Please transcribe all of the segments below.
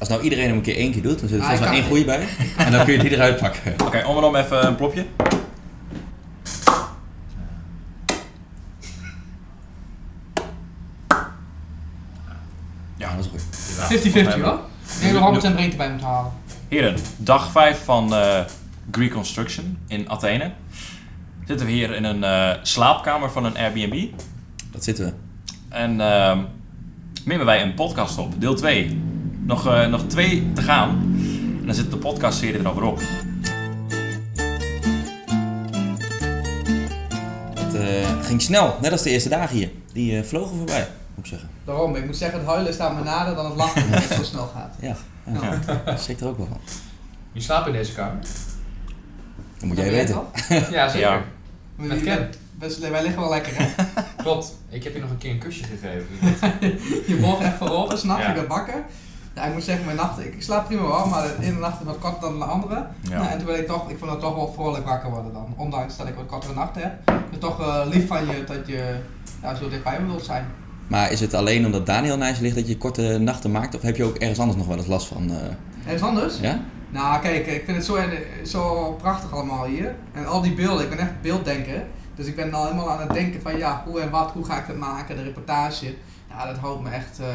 Als nou iedereen hem een keer één keer doet, dan zit er Ah, vast wel ik één goede bij. En dan kun je die eruit pakken. Oké, om en om even een plopje. Ja, dat is goed. 50-50 hoor. Ik denk dat Robert zijn breedte bij moet halen. Heren, dag 5 van eh Greek Construction in Athene. Zitten we hier in een eh, slaapkamer van een Airbnb. Dat zitten we. En ehm nemen wij een podcast op, deel 2. Nog, eh, nog twee te gaan. En dan zit de podcastserie er alweer op. Het eh, ging snel, net als de eerste dagen hier. Die eh, vlogen voorbij, moet ik zeggen. Daarom, ik moet zeggen, het huilen staat me nader dan het lachen omdat het zo snel gaat. Ja, ja. dat schrikt er ook wel van. Wie slaapt in deze kamer? Dat moet Dat jij weten. Ja, zeker. Ja. Met Ken. Wij liggen wel lekker hè. Klopt. Ik heb je nog een keer een kusje gegeven. Je boog echt voorop en s'nachts Ja. ik werd wakker. Ja, ik moet zeggen, mijn nachten, ik, slaap prima wel, maar de ene nacht is wat korter dan de andere. Ja. Nou, en toen ben ik toch, ik vond het toch wel vrolijk wakker worden dan. Ondanks dat ik wat kortere nachten heb. Het is toch eh, lief van je dat je ja, zo dichtbij me wilt zijn. Maar is het alleen omdat Daniel naast je ligt dat je korte nachten maakt? Of heb je ook ergens anders nog wel eens last van? eh, En is anders? ja? Nou kijk, ik vind het zo, zo prachtig allemaal hier. En al die beelden, ik ben echt beelddenker. Dus ik ben al helemaal aan het denken van ja, hoe en wat, hoe ga ik dat maken, de reportage. Ja, dat houdt me echt eh,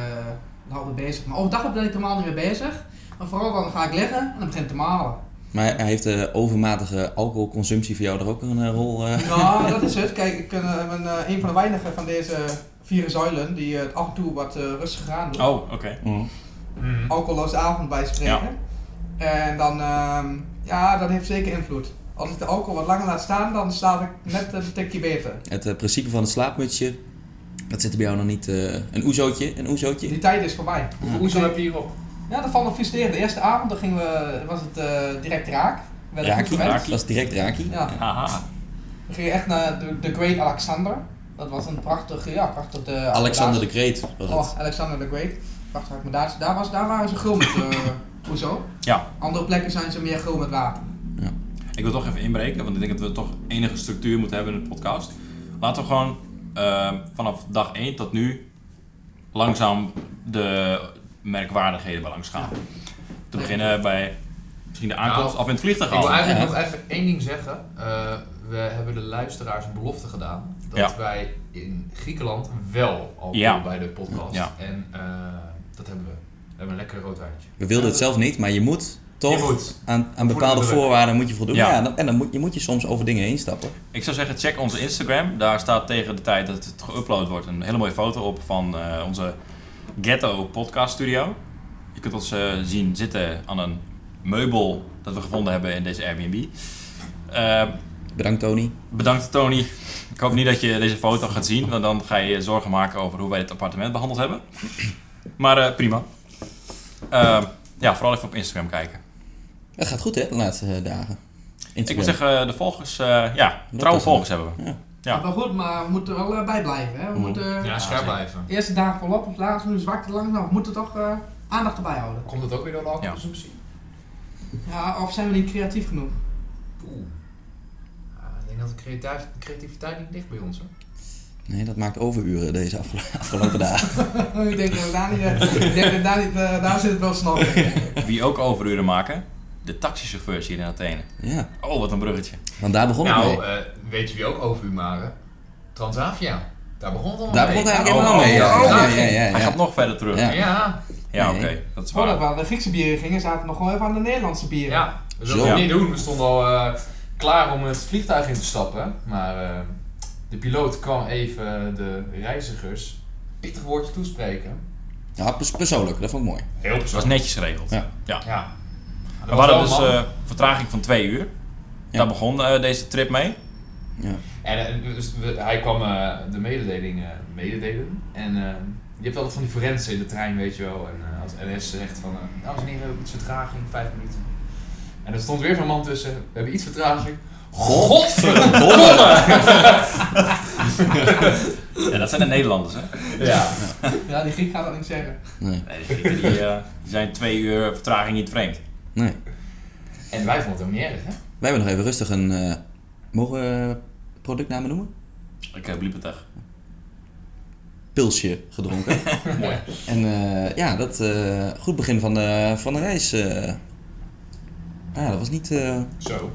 dat houdt me bezig. Maar overdag ben ik helemaal niet meer bezig. Maar vooral dan ga ik liggen en dan begint het te malen. Maar heeft de overmatige alcoholconsumptie voor jou er ook een eh, rol? eh? Ja, dat is het. Kijk, ik ben eh, eh, een van de weinigen van deze vier zuilen die het af en toe wat eh, rustig aan doen. Oh, oké. Mm. Mhm. alcoholloze avond bij spreken. En dan, ehm, ja, dat heeft zeker invloed. Als ik de alcohol wat langer laat staan, dan slaap ik net een tikje beter. Het eh, principe van het slaapmutsje, dat zit er bij jou nog niet. eh, een oezootje, een oezootje. Die tijd is voorbij. Hoeveel oezo heb je hierop? Ja, dat valt nog vies tegen. De eerste avond dan gingen we, was het eh, direct raak. We werden goed Raki, gewend. dat is direct raki. Ja, Haha. we gingen echt naar de, de Great Alexander. Dat was een prachtige, ja, prachtige... eh, Alexander de Great was het. Oh, Alexander the Great. Prachtige accommodatie. Daar, was, daar waren ze gul met uh? Ja. Andere plekken zijn ze meer gul met water. Ik wil toch even inbreken, want ik denk dat we toch enige structuur moeten hebben in de podcast. Laten we gewoon ehm, vanaf dag 1 tot nu langzaam de merkwaardigheden bij langs gaan. Te beginnen bij misschien de aankomst Nou, of in het vliegtuig Ik wil al. eigenlijk nog even één ding zeggen. Eh, we hebben de luisteraars een belofte gedaan dat Ja. wij in Griekenland wel alcohol Ja. bij de podcast. Ja. En eh, dat hebben we. We hebben een lekker rood wijntje. We wilden het zelf niet, maar je moet toch Je moet. aan, aan bepaalde voorwaarden moet je voldoen. Ja. Ja. dan- en dan moet, je moet je soms over dingen heen stappen. Ik zou zeggen, check onze Instagram. Daar staat tegen de tijd dat het geüpload wordt een hele mooie foto op van eh, onze Ghetto Podcast Studio. Je kunt ons eh, zien zitten aan een meubel dat we gevonden hebben in deze Airbnb. Eh, Bedankt Tony. bedankt Tony. Ik hoop niet dat je deze foto gaat zien, want dan ga je je zorgen maken over hoe wij dit appartement behandeld hebben. Maar eh, prima. Eh, ja, vooral even op Instagram kijken. Het gaat goed hè, de laatste eh, dagen. Instagram. Ik moet zeggen, de volgers, eh, ja, Dat trouwe volgers hebben we. Ja. Ja. Maar goed, maar we moeten er wel eh, bij blijven. Hè? We Mhm. moeten Ja, scherp blijven. de eerste dagen volop, op laatst nu zwakte langzaam. We moeten toch eh, aandacht erbij houden. Komt het ook weer door de alcoholconsumptie? Ja, of zijn we niet creatief genoeg? Oeh. Ja, ik denk dat de creativ- creativiteit niet ligt bij ons. Hoor. Nee, dat maakt overuren deze afgelo- afgelopen dagen. ik denk dat daar niet, eh, ik denk dat daar, niet eh, daar zit het wel snel in. Wie ook overuren maken, de taxichauffeurs hier in Athene. Ja, Oh, wat een bruggetje. want daar begon het Nou, mee. eh, weet je wie ook over u maken? Transavia. Daar begon het al Daar mee. begon het eigenlijk Oh, helemaal mee. oh, Ja, oh, ja, oh. ja, ja, Hij gaat nog verder terug. Ja. Ja, oké, dat is Voordat we waar. aan de Griekse bieren gingen, zaten we nog gewoon even aan de Nederlandse bieren. ja. We Zo. wilden het niet doen. We stonden al eh, klaar om het vliegtuig in te stappen. Maar eh, de piloot kwam even de reizigers een pittig woordje toespreken. Ja, pers- persoonlijk, dat vond ik mooi. Heel Het was persoonlijk. netjes geregeld. Ja. Ja. We hadden dus eh vertraging van twee uur. Ja. Daar begon eh, deze trip mee. Ja. En eh, dus we- hij kwam de mededeling eh, mededelen. En eh, je hebt altijd van die forensen in de trein, weet je wel. En eh, als NS zegt van, eh, dames en heren, we hebben iets vertraging, vijf minuten. En er stond weer zo'n man tussen, we hebben iets vertraging. Godverdomme! Ja, dat zijn de Nederlanders, hè? Ja. Ja, die Griek gaat dat niet zeggen. Nee, Nee, die, Grieken, die, eh, die zijn twee uur vertraging niet vreemd. Nee. En wij vonden het ook niet erg, hè? Wij hebben nog even rustig een... eh, mogen we productnamen noemen? Ik heb echt. pilsje gedronken. Mooi. En eh, ja, dat eh, goed begin van de, van de reis. eh. ja, dat was niet eh, Zo.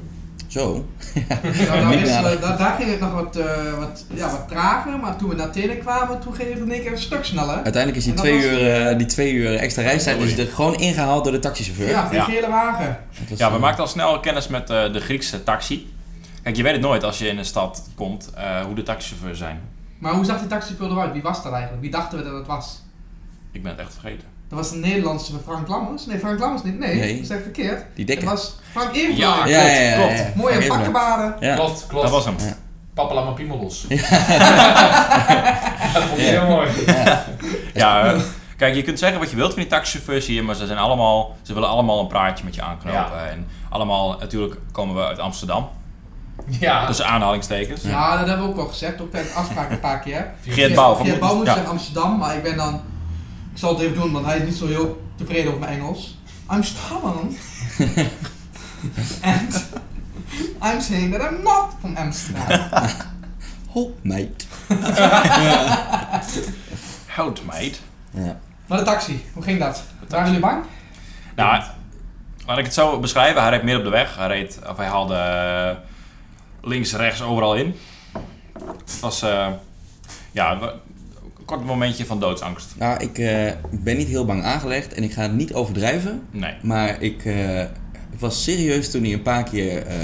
Zo. Ja, daar, is, eh, daar, daar ging het nog wat, eh, wat, ja, wat trager, maar toen we naar Athene kwamen, toen ging het in één keer een stuk sneller. Uiteindelijk is die twee, was- uur, eh, die twee uur extra reistijd is er gewoon ingehaald door de taxichauffeur. Ja, die Ja. gele wagen. Was, Ja, we maakten al snel kennis met eh, de Griekse taxi. Kijk, je weet het nooit als je in een stad komt eh, hoe de taxichauffeurs zijn. Maar hoe zag die taxichauffeur eruit? Wie was dat eigenlijk? Wie dachten we dat het was? Ik ben het echt vergeten. Dat was een Nederlandse Frank Lammers? Nee, Frank Lammers niet. Nee, Nee. dat is echt verkeerd. Die Het dikke. was Frank Evenblij. Ja, ja, ja, ja, klopt. Mooie. Ja. Klopt, klopt. Dat was hem. Ja. Papalama Piemelos. Ja. dat vond ik Ja. heel mooi. Ja. Ja, eh, kijk, je kunt zeggen wat je wilt van die taxichauffeurs hier, maar ze, zijn allemaal, ze willen allemaal een praatje met je aanknopen. En allemaal, natuurlijk komen we uit Amsterdam, Ja. tussen aanhalingstekens. Ja, dat hebben we ook al gezegd, ook tijdens de afspraak een paar keer. Geert Bouw van Geert Bouw moest ja. in Amsterdam, maar ik ben dan... Ik zal het even doen, want hij is niet zo heel tevreden over mijn Engels. Amsterdam. And I'm saying that I'm not from Amsterdam. Ho, meid. Hout, meid. Ja. Maar de taxi, hoe ging dat? Waren jullie bang? Nou, laat ik het zo beschrijven. Hij reed midden op de weg. Hij, reed, of hij haalde links, rechts, overal in. Het was eh, ja, kort momentje van doodsangst. Nou, ik eh, ben niet heel bang aangelegd en ik ga het niet overdrijven. Nee. Maar ik eh, was serieus toen hij een paar keer eh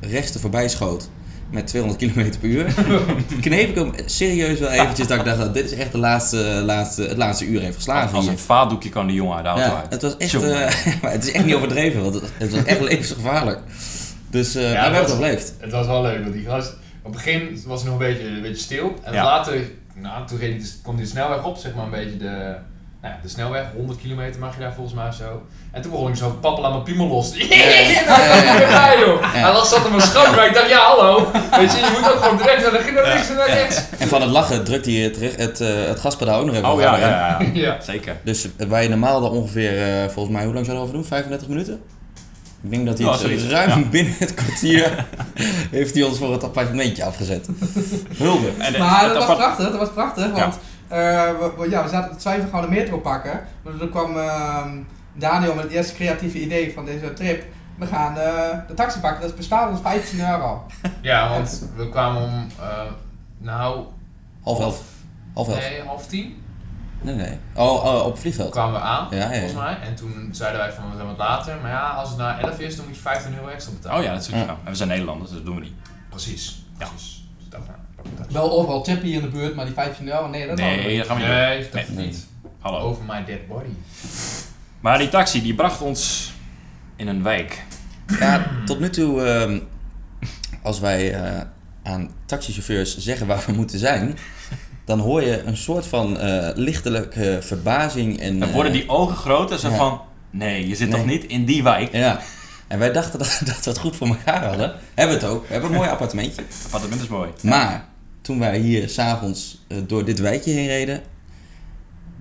rechts er voorbij schoot met 200 km per uur. kneep ik hem serieus wel eventjes dat ik dacht, dat dit is echt de laatste, laatste, het laatste uur heeft geslagen. Als een vaatdoekje kwam die jongen uit de auto ja, uit. het was echt, eh, maar het is echt niet overdreven, want het, het was echt levensgevaarlijk. Dus eh maar we dat hebben het overleefd. Het was wel leuk, want die gast... Op het begin was hij nog een beetje, een beetje stil. En Ja. later, nou, toen reed hij de, kwam hij de snelweg op, zeg maar een beetje de... Nou ja, de snelweg, 100 kilometer mag je daar volgens mij zo. En toen begon ik zo pappelen aan mijn piemel los. Ja, ja, joh. Hij was zat op mijn schouder, maar ik dacht, ja hallo. Weet je, je moet ook gewoon direct naar de naar links en naar rechts. En van het lachen drukte hij het, re- het, eh, het gaspedaal ook nog even Oh ja, ja, ja, Ja. zeker. Dus waar je normaal dan ongeveer, eh, volgens mij, hoe lang zou je erover doen? 35 minuten? Ik denk dat hij Ja, het zoiets, ruim ja. binnen het kwartier heeft hij ons voor het appartementje afgezet. Hulde. En de- Maar het dat was prachtig, dat was prachtig, want eh, we, we- ja, we zaten te twijfelen, we de metro pakken. Maar toen kwam ehm, Daniel met het eerste creatieve idee van deze trip. We gaan eh, de taxi pakken, dat is bestaat als 15 euro. Ja, want we kwamen om, eh, nou, Half elf. Half elf. nee, half tien Nee, nee. Oh, oh op het vliegveld. kwamen we aan, Ja, volgens mij. En toen zeiden wij van, we zijn wat later. Maar ja, als het na 11 is, dan moet je 15 euro extra betalen. Oh ja, dat is goed. Ja. En we zijn Nederlanders, dus dat doen we niet. Precies. Ja. Precies. Dus dat. Wel overal tippen hier in de buurt, maar die 15 euro, nee, dat Nee, dat gaan we niet doen. Nee, dat Nee. niet. Hallo. Over my dead body. Maar die taxi die bracht ons in een wijk. Ja, tot nu toe, ehm, als wij eh, aan taxichauffeurs zeggen waar we moeten zijn, dan hoor je een soort van eh, lichtelijke verbazing. En, Dan worden eh, die ogen groter, zo ja. van... Nee, je zit Nee. toch niet in die wijk? Ja. En wij dachten dat, dat we het goed voor elkaar hadden. Hebben we het ook. We hebben een mooi appartementje. Het appartement is mooi. Maar toen wij hier s'avonds uh, door dit wijkje heen reden,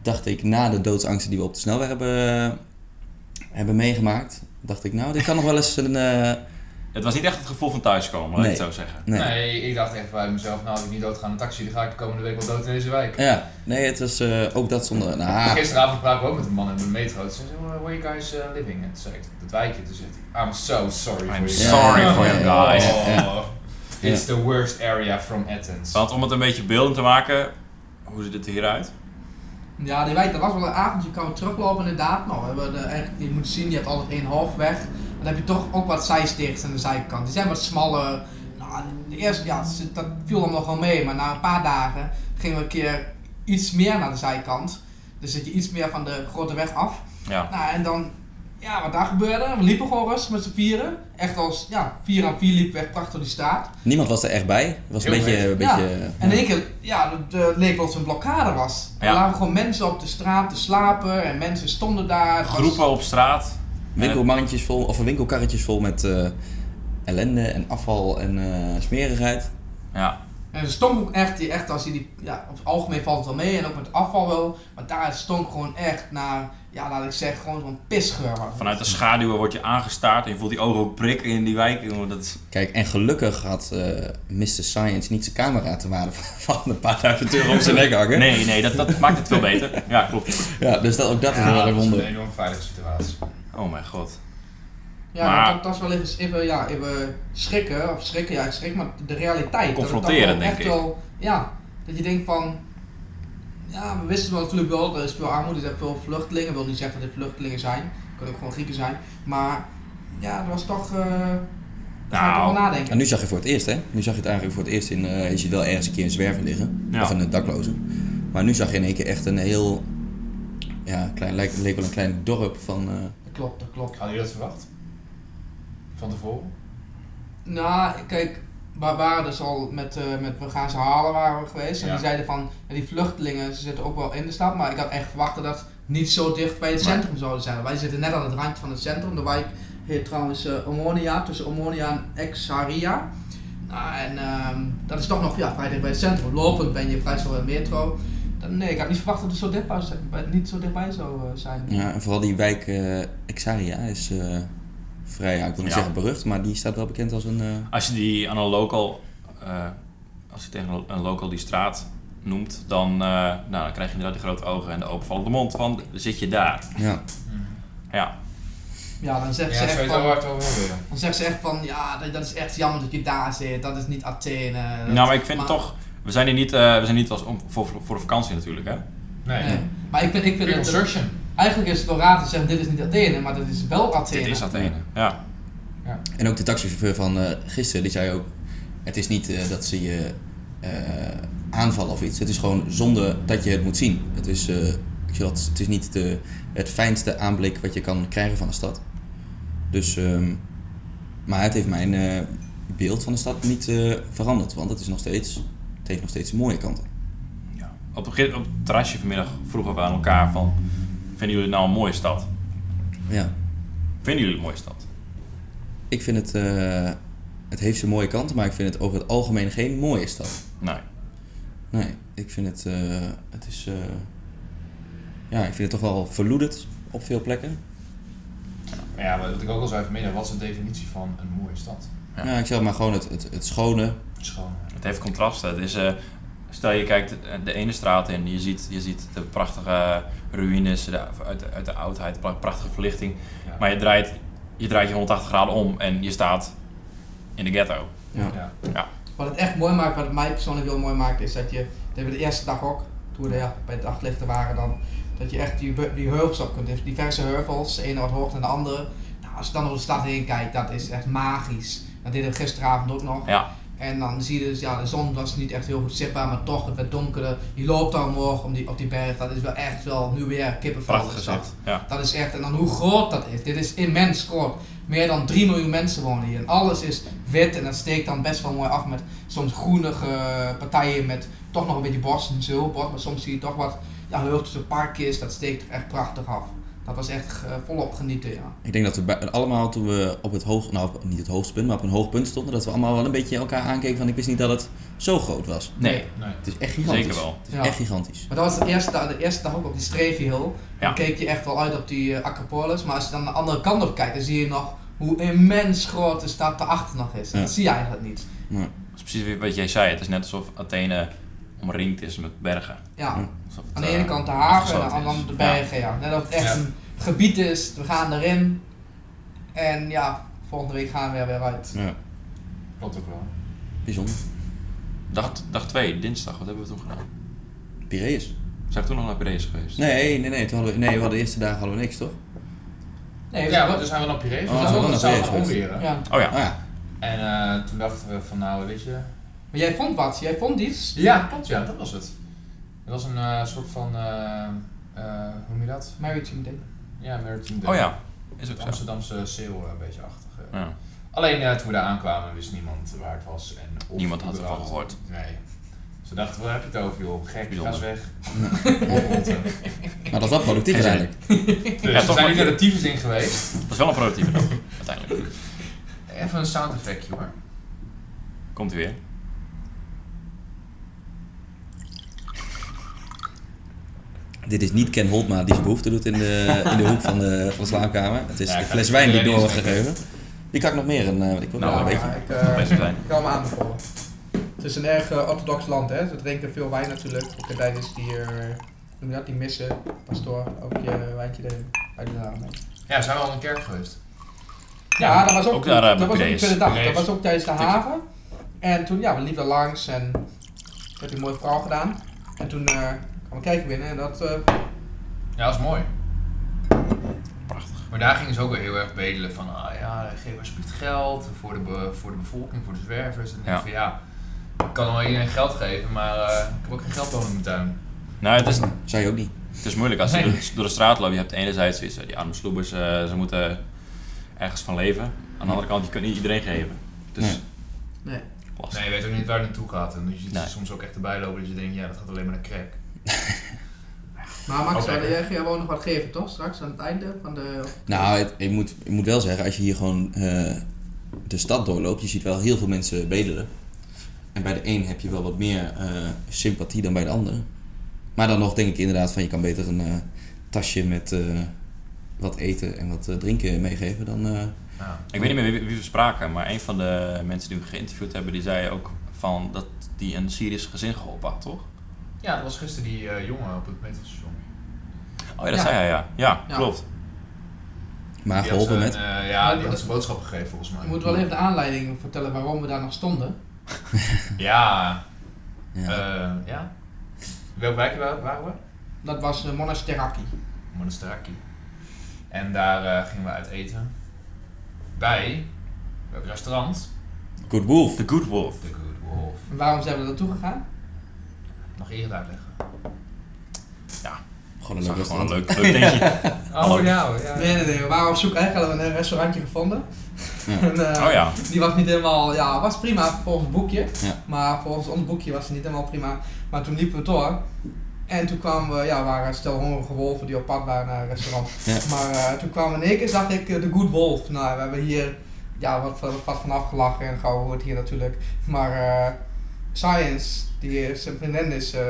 dacht ik na de doodsangsten die we op de snelweg hebben, hebben meegemaakt, dacht ik nou, dit kan nog wel eens een... eh, Het was niet echt het gevoel van thuiskomen, laat ik het zo zeggen. nee. Nee. ik dacht echt bij mezelf, nou als ik niet dood ga een taxi, dan ga ik de komende week wel dood in deze wijk. Ja, nee, het was eh, ook dat zonder... Nou, Gisteravond spraken we ook met een man in de metro. Toen zei ze, "Where where you guys uh, living? En toen zei ik, dat wijkje. Toen zegt hij, I'm so sorry I'm for you. sorry for you guys. Oh, It's the worst area from Athens. Want om het een beetje beeldend te maken, hoe ziet het er hieruit? Ja, die wijk, dat was wel een avondje, je kan teruglopen inderdaad. Nou, we hebben de, eigenlijk, je moet zien, je hebt altijd één halfweg. Dan heb je toch ook wat zijsteegjes aan de zijkant. Die zijn wat smaller. Nou, de eerste, ja, dat viel dan nog wel mee. Maar na een paar dagen gingen we een keer iets meer naar de zijkant. Dus zit je iets meer van de grote weg af. Ja. Nou, en dan, ja, wat daar gebeurde, we liepen gewoon rustig met z'n vieren. Echt als, ja, vier aan vier liepen we echt prachtig door die straat. niemand was er echt bij. Het was een Heel beetje... Een Ja. beetje En in één keer, ja, het eh, leek wel of het een blokkade was. Ja. Er lagen gewoon mensen op de straat te slapen en mensen stonden daar. Was- Groepen op straat. Winkelmandjes vol, of winkelkarretjes vol met eh, ellende en afval en eh, smerigheid. Ja. En het stonk ook echt, die- echt als je die, ja, op het algemeen valt het wel mee en ook met afval wel. Maar daar stonk gewoon echt naar, ja, laat ik zeggen, gewoon zo'n pisgeur. Vanuit de schaduwen word je aangestaard en je voelt die ogen ook prikken in die wijk. jongen, Dat is... Kijk, en gelukkig had eh Mr. Science niet zijn camera te waarde van een paar duizend euro om zijn nek hangen. Nee, nee, dat, dat maakt het veel beter. Ja, klopt. Ja, dus dat, ook dat is wel dat een is wonder. een enorm veilige situatie. Oh mijn god. Ja, Maar- dat, dat is wel even, even, ja, even schrikken, of schrikken, ja, schrik, maar de realiteit. dat het Confronteren, wel denk echt ik. Wel, ja, dat je denkt van, ja, we wisten wel natuurlijk wel, er is veel armoede, er zijn veel vluchtelingen, ik wil niet zeggen dat dit vluchtelingen zijn, het kunnen ook gewoon Grieken zijn, maar ja, er was toch, eh daar ga ik Nou, nadenken. En nu zag je voor het eerst, hè? Nu zag je het eigenlijk voor het eerst in. eh, je ziet wel ergens een keer een zwerver liggen. Ja. Of een dakloze. Maar nu zag je in één keer echt een heel. Ja, klein, lijkt, leek wel een klein dorp van. eh, Dat klopt, dat klopt. Hadden jullie dat verwacht? Van tevoren? Nou, kijk, we waren dus al met, eh, met We gaan ze halen waren we geweest. En Ja. die zeiden van, die vluchtelingen ze zitten ook wel in de stad. Maar ik had echt verwacht dat niet zo dicht bij het centrum zouden zijn. Wij zitten net aan het randje van het centrum. De wijk heet trouwens eh Omonia, tussen Omonia en Exaria. Nou, en ehm, dat is toch nog ja, vrij dicht bij het centrum. Lopend ben je vrij snel de metro. Dan, nee, ik had niet verwacht dat het zo dichtbij, bij- niet zo dichtbij zou eh, zijn. ja, en vooral die wijk eh Exaria is eh, vrij, ja, ik wil niet Ja. zeggen berucht, maar die staat wel bekend als een. eh, Als je die aan een local, eh, als je tegen een- local die straat noemt, dan, eh, nou, dan krijg je inderdaad die grote ogen en de openvallende mond van, zit je daar? ja. Ja, Ja, dan zegt ze echt van, hard over weer. dan zegt ze echt van, ja, dat, dat is echt jammer dat je daar zit. Dat is niet Athene. Nou, maar ik vind toch, we zijn hier niet, eh, we zijn niet als om, voor, voor de vakantie natuurlijk, hè? Nee. Nee. Maar ik vind, ik vind Reconstruction. eigenlijk is het wel raar te zeggen, dit is niet Athene, maar dit is wel Athene. Dit is Athene, ja. En ook de taxichauffeur van eh, gisteren, die zei ook: Het is niet eh, dat ze je eh, aanvallen of iets. Het is gewoon zonder dat je het moet zien. Het is, eh, altijd, het is niet de, het fijnste aanblik wat je kan krijgen van de stad. Dus, ehm, maar het heeft mijn eh, beeld van de stad niet eh, veranderd. Want het, is nog steeds, het heeft nog steeds mooie kanten. ja. Op, het op het terrasje vanmiddag vroegen we aan elkaar van, vinden jullie het nou een mooie stad? Ja. Vinden jullie het een mooie stad? Ik vind het, eh, het heeft zijn mooie kanten, maar ik vind het over het algemeen geen mooie stad. Nee. Nee, ik vind het, eh, het is, eh, ja, ik vind het toch wel verloederd op veel plekken. Maar ja, wat ik ook al zei vanmiddag, wat is de definitie van een mooie stad? Ja. Ja, ik zeg maar gewoon het, het, het schone. Schoon. Het heeft contrasten. Het is, eh, stel je kijkt de, de ene straat in, je ziet, je ziet de prachtige ruïnes de, uit, de- uit de oudheid, prachtige verlichting. Ja. Maar je draait, je draait je 180 graden om en je staat in de ghetto. Ja. Ja. Wat het echt mooi maakt, wat het mij persoonlijk heel mooi maakt, is dat je, dat hebben we de eerste dag ook, toen we ja, bij het daglichten waren dan, dat je echt die, die heuvels op kunt, diverse heuvels, de ene wat hoger dan de andere. Nou, als je dan door de stad heen kijkt, dat is echt magisch. Dat deden we gisteravond ook nog. Ja, En dan zie je dus, ja, de zon was niet echt heel goed zichtbaar, maar toch, het werd donkerder. Je loopt dan omhoog om die, op die berg, dat is wel echt wel nu weer kippenvel. gezicht. Ja. Dat is echt, en dan hoe groot dat is. Dit is immens groot. Meer dan 3 miljoen mensen wonen hier. En alles is wit en dat steekt dan best wel mooi af met soms groenige partijen met toch nog een beetje bos, niet zo heel maar soms zie je toch wat ja, heuveltjes, parkjes, dat steekt er echt prachtig af. Dat was echt eh, volop genieten, ja. Ik denk dat we bij, allemaal toen we op het hoog, nou niet het hoogste punt, maar op een hoog punt stonden, dat we allemaal wel een beetje elkaar aankeken van ik wist niet dat het zo groot was. Nee, Nee. Het is echt gigantisch. zeker wel. Het is Ja. echt gigantisch. Maar dat was de eerste, dag- de eerste dag ook op die Strevie Hill. Dan Ja. keek je echt wel uit op die eh, Acropolis. Maar als je dan de andere kant op kijkt, dan zie je nog hoe immens groot de stad erachter nog is. Ja. Dat zie je eigenlijk niet. Ja. Dat is precies wat jij zei. Het is net alsof Athene omringd is met bergen. Ja. Aan de ene kant de haven en aan de andere de bergen, ja. Net of het echt Ja. een gebied is, we gaan erin. En ja, volgende week gaan we er weer uit. Ja, Klopt ook wel. bijzonder. Dag, dag 2, dinsdag, wat hebben we toen gedaan? Piraeus. Zijn we toen nog naar Piraeus geweest? Nee, nee, nee, toen hadden we, nee, we hadden de eerste dagen hadden we niks, toch? Nee, we Ja, toen zijn we naar Piraeus. Oh, we we zijn omweren. ja. Oh ja. Ah ja. En eh, toen dachten we van nou, weet je... Maar jij vond wat, jij vond iets. Ja, klopt ja, dat was het. Het was een eh, soort van, eh, eh, hoe noem je dat? Maritime Day. Ja, Maritime Day. Oh ja, is ook zo. Amsterdamse sale een beetje achtig. Ja. Alleen eh, toen we daar aankwamen wist niemand waar het was. En of Niemand had ervan gehoord. Nee. Ze dachten, waar heb je het over joh? Gek, ga eens weg. Maar dat is wel productief uiteindelijk. Dus Ja, we toch zijn niet naar de tyfus in geweest. Dat is wel een productieve dag, uiteindelijk. Even een sound effectje hoor. Komt u weer. Dit is niet Ken Holtma die zijn behoefte doet in de, in de hoek van de, van de slaapkamer. Het is Ja, de fles wijn die door wordt gegeven. Wie kan ik nog meer? Een, eh, wat ik wil Nou, wel een beetje. Ja, ik, Best zijn. ik kan me aanbevolen. Het is een erg eh, orthodox land, hè. Ze drinken veel wijn natuurlijk. Ook tijdens die, noem je dat, die missen, pastoor, ook je wijntje erin. uit de naam. Ja, zijn we al in de kerk geweest? Ja, dat was ook, ook daar, dat was ook de tweede dag. Dat was ook tijdens de haven. En toen, ja, we liepen er langs en ik heb een mooie vrouw gedaan. En toen eh kwam kijken binnen en dat, eh, Ja, dat is mooi. Prachtig. Maar daar gingen ze ook weer heel erg bedelen van, ah ja, geef alsjeblieft geld voor de, be- voor de bevolking, voor de zwervers. En ik Ja. denk van ja, ik kan wel iedereen geld geven, maar eh, ik heb ook geen geld in mijn tuin. Nou, het is, Zou je ook niet. het is moeilijk als je Nee. door, door de straat loopt. Je hebt enerzijds zoiets, eh, die arme sloebers, ze moeten ergens van leven. Aan de andere kant, je kunt niet iedereen geven. Dus Nee. nee. je weet ook niet waar het naartoe gaat. En je ziet Nee. soms ook echt erbij lopen dat je denkt, ja, dat gaat alleen maar naar crack. Maar Max, lekker. jij gewoon nog wat geven, toch? Straks aan het einde van de... Nou, het, ik, moet, ik moet wel zeggen, als je hier gewoon eh, de stad doorloopt, je ziet wel heel veel mensen bedelen. En bij de een heb je wel wat meer eh, sympathie dan bij de ander. Maar dan nog denk ik inderdaad van je kan beter een eh, tasje met eh, wat eten en wat drinken meegeven dan... eh, Ja. Ik weet niet meer wie, wie we spraken, maar een van de mensen die we geïnterviewd hebben, die zei ook van dat die een Syrisch gezin geholpen had, toch? Ja, dat was gisteren die eh, jongen op het metrostation. Oh ja, dat Ja. zei hij ja. Ja, Ja. klopt. maar Die geholpen met... eh, ja, die had zijn boodschap gegeven volgens mij. Je moet wel even de aanleiding vertellen waarom we daar nog stonden. Ja, Ja. eh, ja. Welk wijkje wa- waren we? Dat was uh, Monasteraki. Monasteraki. En daar eh, gingen we uit eten. Bij welk restaurant? Good Wolf. The Good Wolf. The Good Wolf. En waarom zijn we naartoe gegaan? Nog eerder uitleggen. Gewoon een leuk gewoon een leuk, leuk dingetje. Oh ja, ja. Nee, nee, nee. We waren op zoek. Eigenlijk hadden we een restaurantje gevonden. Ja. En, eh, Oh ja. Die was niet helemaal, ja, was prima volgens het boekje. Ja. Maar volgens ons boekje was het niet helemaal prima. Maar toen liepen we door. En toen kwamen we, ja, we waren stel hongerige wolven die op pad waren naar een restaurant. Ja. Maar eh, toen kwamen we in één keer, zag ik eh, de Good Wolf. Nou, we hebben hier, ja, wat, wat, wat van afgelachen en gauw hoort hier natuurlijk. Maar eh, Science, die is, zijn vriendin is eh,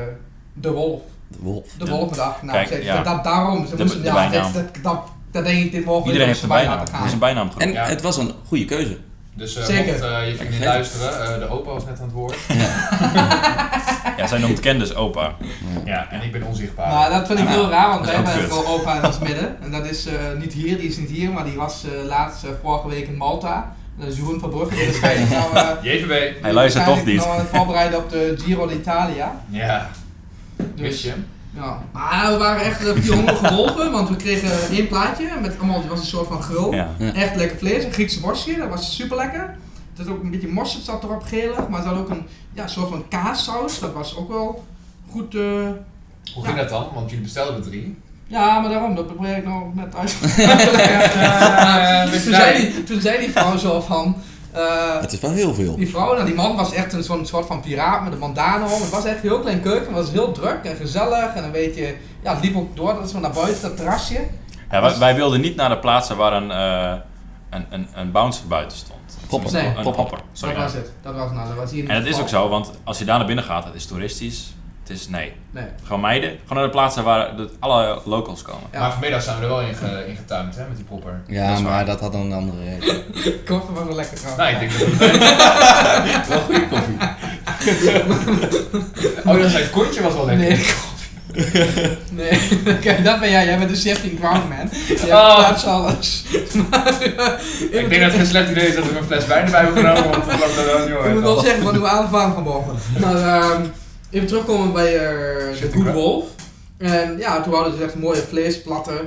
de Wolf. De Wolf. De Ja. Wolf. Kijk, Ze- ja. dat, dat, daarom, ze De- moesten, de ja, dat, dat, dat, dat denk ik, dit mogen we Iedereen heeft een bijnaam. Het is een bijnaam geworden. En Ja. het was een goede keuze. Dus eh Zeker. mocht eh, je vriendin luisteren, eh, de opa was net aan het woord. Ja, zij noemt Ken dus opa. Ja, en ik ben onzichtbaar. Maar dat vind ik Ja, heel raar, want wij hebben wel opa in ons midden. En dat is eh, niet hier, die is niet hier, maar die was eh, laatst vorige week in Malta. Dat is Jeroen van Brugge, die waarschijnlijk nou, eh, JVB. Hij luistert toch niet. nou aan het voorbereiden op de Giro d'Italia. Ja, Dus, wist je? ja. Maar we waren echt uh, vier hongerige wolven, want we kregen één plaatje met allemaal, het was een soort van grill. Ja. Echt lekker vlees, een Griekse worstje, dat was super lekker. Er zat ook een beetje mosterd zat erop gelig, maar er zat ook een ja, soort van kaassaus, dat was ook wel goed. eh, Hoe ging dat dan? Want jullie bestelden er drie. Ja, maar daarom, dat probeer ik nou net uit. Eh, toen, met zei die, toen zei die vrouw zo van. eh, Het is wel heel veel. die vrouw, nou die man was echt een zo'n soort van piraat met een bandana om. Het was echt een heel klein keuken, het was heel druk en gezellig. En een beetje, ja, het liep ook door, dat is zo naar buiten, dat terrasje. Ja, wij, wij wilden niet naar de plaatsen waar een, eh een, een, een bouncer buiten stond. Popper. Nee. Een Popper. popper. Sorry. dat was het, dat was nou, dat was hier En het is ook zo, want als je daar naar binnen gaat, het is toeristisch. Het is, nee, Nee. gewoon meiden. Gewoon naar de plaatsen waar de, alle locals komen. Ja. Maar vanmiddag zijn we er wel in, ge, in getuimd, hè, met die popper. Ja, Dat maar waar. dat had dan een andere reden. Koffie was wel lekker trouwens. Nou, ik denk dat het Wel goede koffie. Oh, dat zijn kontje was wel lekker. Nee, Nee, kijk, dat ben jij. Jij bent de chef in Groundman. Je hebt Oh. alles. Maar, eh, Ik denk dat het geen slecht idee is dat we een fles wijn erbij hebben genomen, want dat loopt er dan Ik moet wel zeggen, van hoe aanvang van boven. Maar ehm, even terugkomen bij eh, de Good? Wolf. En ja, toen hadden ze echt mooie vleesplatten.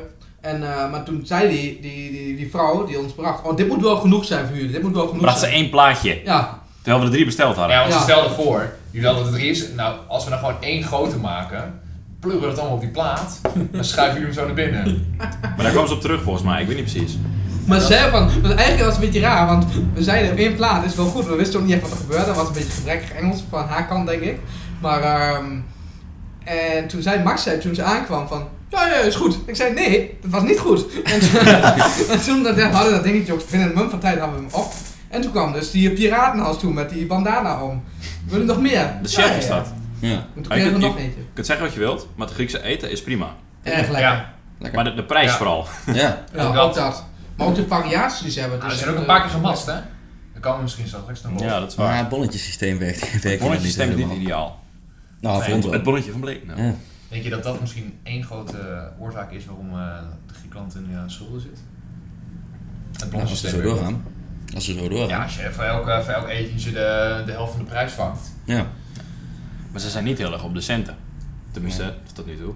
En, eh, maar toen zei die, die, die, die vrouw die ons bracht, oh dit moet wel genoeg zijn voor jullie, dit moet wel genoeg Bracht ze één plaatje, Ja, terwijl we er drie besteld hadden. Ja, want ze Ja. stelden voor, jullie hadden er drie is, nou, als we nou gewoon één grote maken, pluggen we het allemaal op die plaat, dan schuiven jullie hem zo naar binnen. Maar daar kwam ze op terug volgens mij, ik weet niet precies. maar ze van, want eigenlijk was het een beetje raar, want we zeiden op één plaat is wel goed, we wisten ook niet echt wat er gebeurde, dat was een beetje gebrekkig Engels van haar kant denk ik. Maar, ehm, en toen zei Max, zei, toen ze aankwam van, ja, ja, is goed. Ik zei, nee, dat was niet goed. En, en toen dat, hadden we dat dingetje ook binnen een mum van tijd hadden we hem op. En toen kwam dus die piratenhals toe met die bandana om. Wil je nog meer? De chef ja, is ja. dat. Ja. En toen Maar je kregen we nog je- eentje. Je kunt zeggen wat je wilt, maar het Griekse eten is prima. Erg lekker. Ja. Lekker. Maar de, de prijs Ja. vooral. Ja. Ja, Ook ook dat. dat. Maar ook de variaties die ze hebben. Dus ze zijn ook een paar keer eh, gemast, hè? Dat kan misschien straks nog wel. Ja, dat is Maar waar. het bonnetjesysteem werkt, werkt Het hier bonnetjesysteem is niet helemaal. ideaal. Nou, wel. Het bonnetje van Bleek. Nou. Ja. Denk je dat dat misschien één grote oorzaak is waarom eh, de Griekenland in eh, schulden zit? Het Nou, als ze zo doorgaan. Als ze zo doorgaan. Ja, als je voor elk, eh, voor elk etentje de, de helft van de prijs vangt. Ja. Maar ze zijn niet heel erg op de centen. Tenminste, tot nu toe.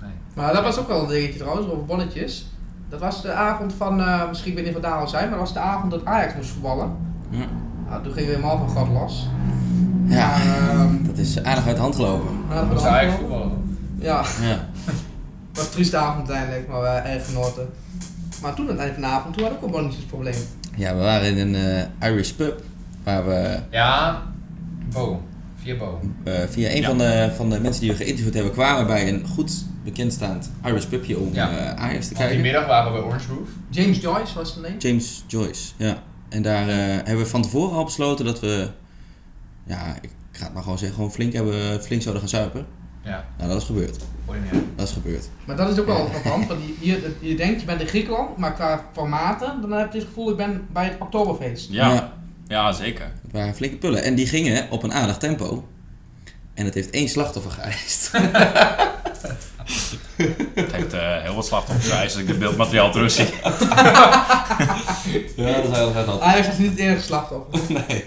Nee. Maar dat was ook wel een dingetje trouwens, over bonnetjes. Dat was de avond van, eh, misschien weet ik niet of het daar al zijn, maar dat was de avond dat Ajax moest voetballen. Ja. Nou, toen gingen we helemaal van God los. Ja. Ehm, Dat is aardig uit de hand gelopen. dat was is eigenlijk voetballen. Ja, Ja. het was een trieste avond uiteindelijk, maar we erg genoten. Maar toen aan het eind van de avond, toen had ik ook een bonnetjesprobleem. ja, we waren in een eh, Irish pub. Waar we Ja, Bo. Via Bo. eh, via een Ja. van, de, van de mensen die we geïnterviewd hebben kwamen bij een goed bekendstaand Irish pubje om Ja. eh, Ajax te Want die kijken. middag waren we bij Orange Roof. James Joyce was de naam. James Joyce, ja. En daar eh, hebben we van tevoren al besloten dat we, ja, ik ga het maar gewoon zeggen, gewoon flink, hebben, flink zouden gaan zuipen. Ja, Nou, dat is gebeurd. Dat is gebeurd. Maar dat is ook wel opvallend, want je, je, je denkt je bent in Griekenland, maar qua formaten, dan heb je het gevoel ik ben bij het Oktoberfeest. Ja, Ja. ja. zeker. Het waren flinke pullen. En die gingen op een aardig tempo. En het heeft één slachtoffer geëist. Het heeft eh, heel wat slachtoffers geëist als ik het beeldmateriaal terugzie. ja, dat is heel erg Ajax was niet het enige slachtoffer. Nee.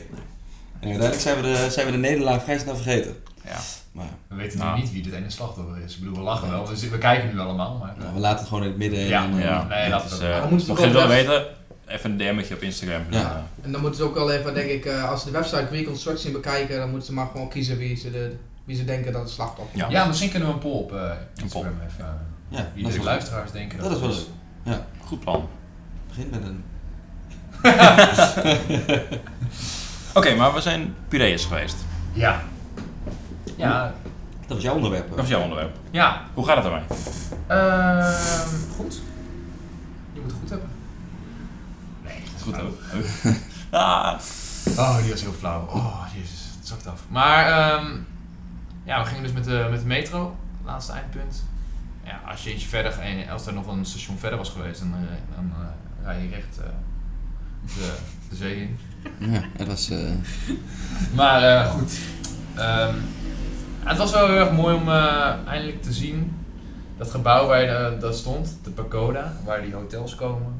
En uiteindelijk zijn we, de, zijn we de nederlaag vrij snel vergeten. Ja. Maar We weten Nou. nu niet wie dit ene slachtoffer is. Ik bedoel, we lachen wel. We, zi- we kijken nu allemaal, maar... nou, we laten het gewoon in het midden. en Ja, dan, eh, Ja, nee, laten we dus, dat- eh, ze mocht je het wel weten, even een DM'tje op Instagram. Ja. En dan moeten ze ook wel even, denk ik, eh, als ze de website Reconstruction bekijken, dan moeten ze maar gewoon kiezen wie ze, de, wie ze denken dat het slachtoffer Ja. Ja, misschien kunnen we een poll op Instagram even... Ja, wie dat is de wel luisteraars denken Dat is wel. Ja, goed plan. begint met een... Oké, maar we zijn Piraeus geweest. Ja. Ja. Dat was jouw onderwerp. Dat is jouw onderwerp. Ja. Hoe gaat het ermee? Ehm goed. Je moet het goed hebben. Nee, Goed ook. ah, Oh, die was heel flauw. Oh, jezus. Het zakt af. Maar, ehm ja, we gingen dus met de, met de metro. Laatste eindpunt. Ja, als je ietsje verder, en als er nog een station verder was geweest, dan, eh, dan eh, rij je recht eh, de, de zee in. Ja, het was... eh, Maar eh, goed. Ehm, het was wel heel erg mooi om eh, eindelijk te zien. Dat gebouw waar je, eh, dat stond, de Pagoda, waar die hotels komen.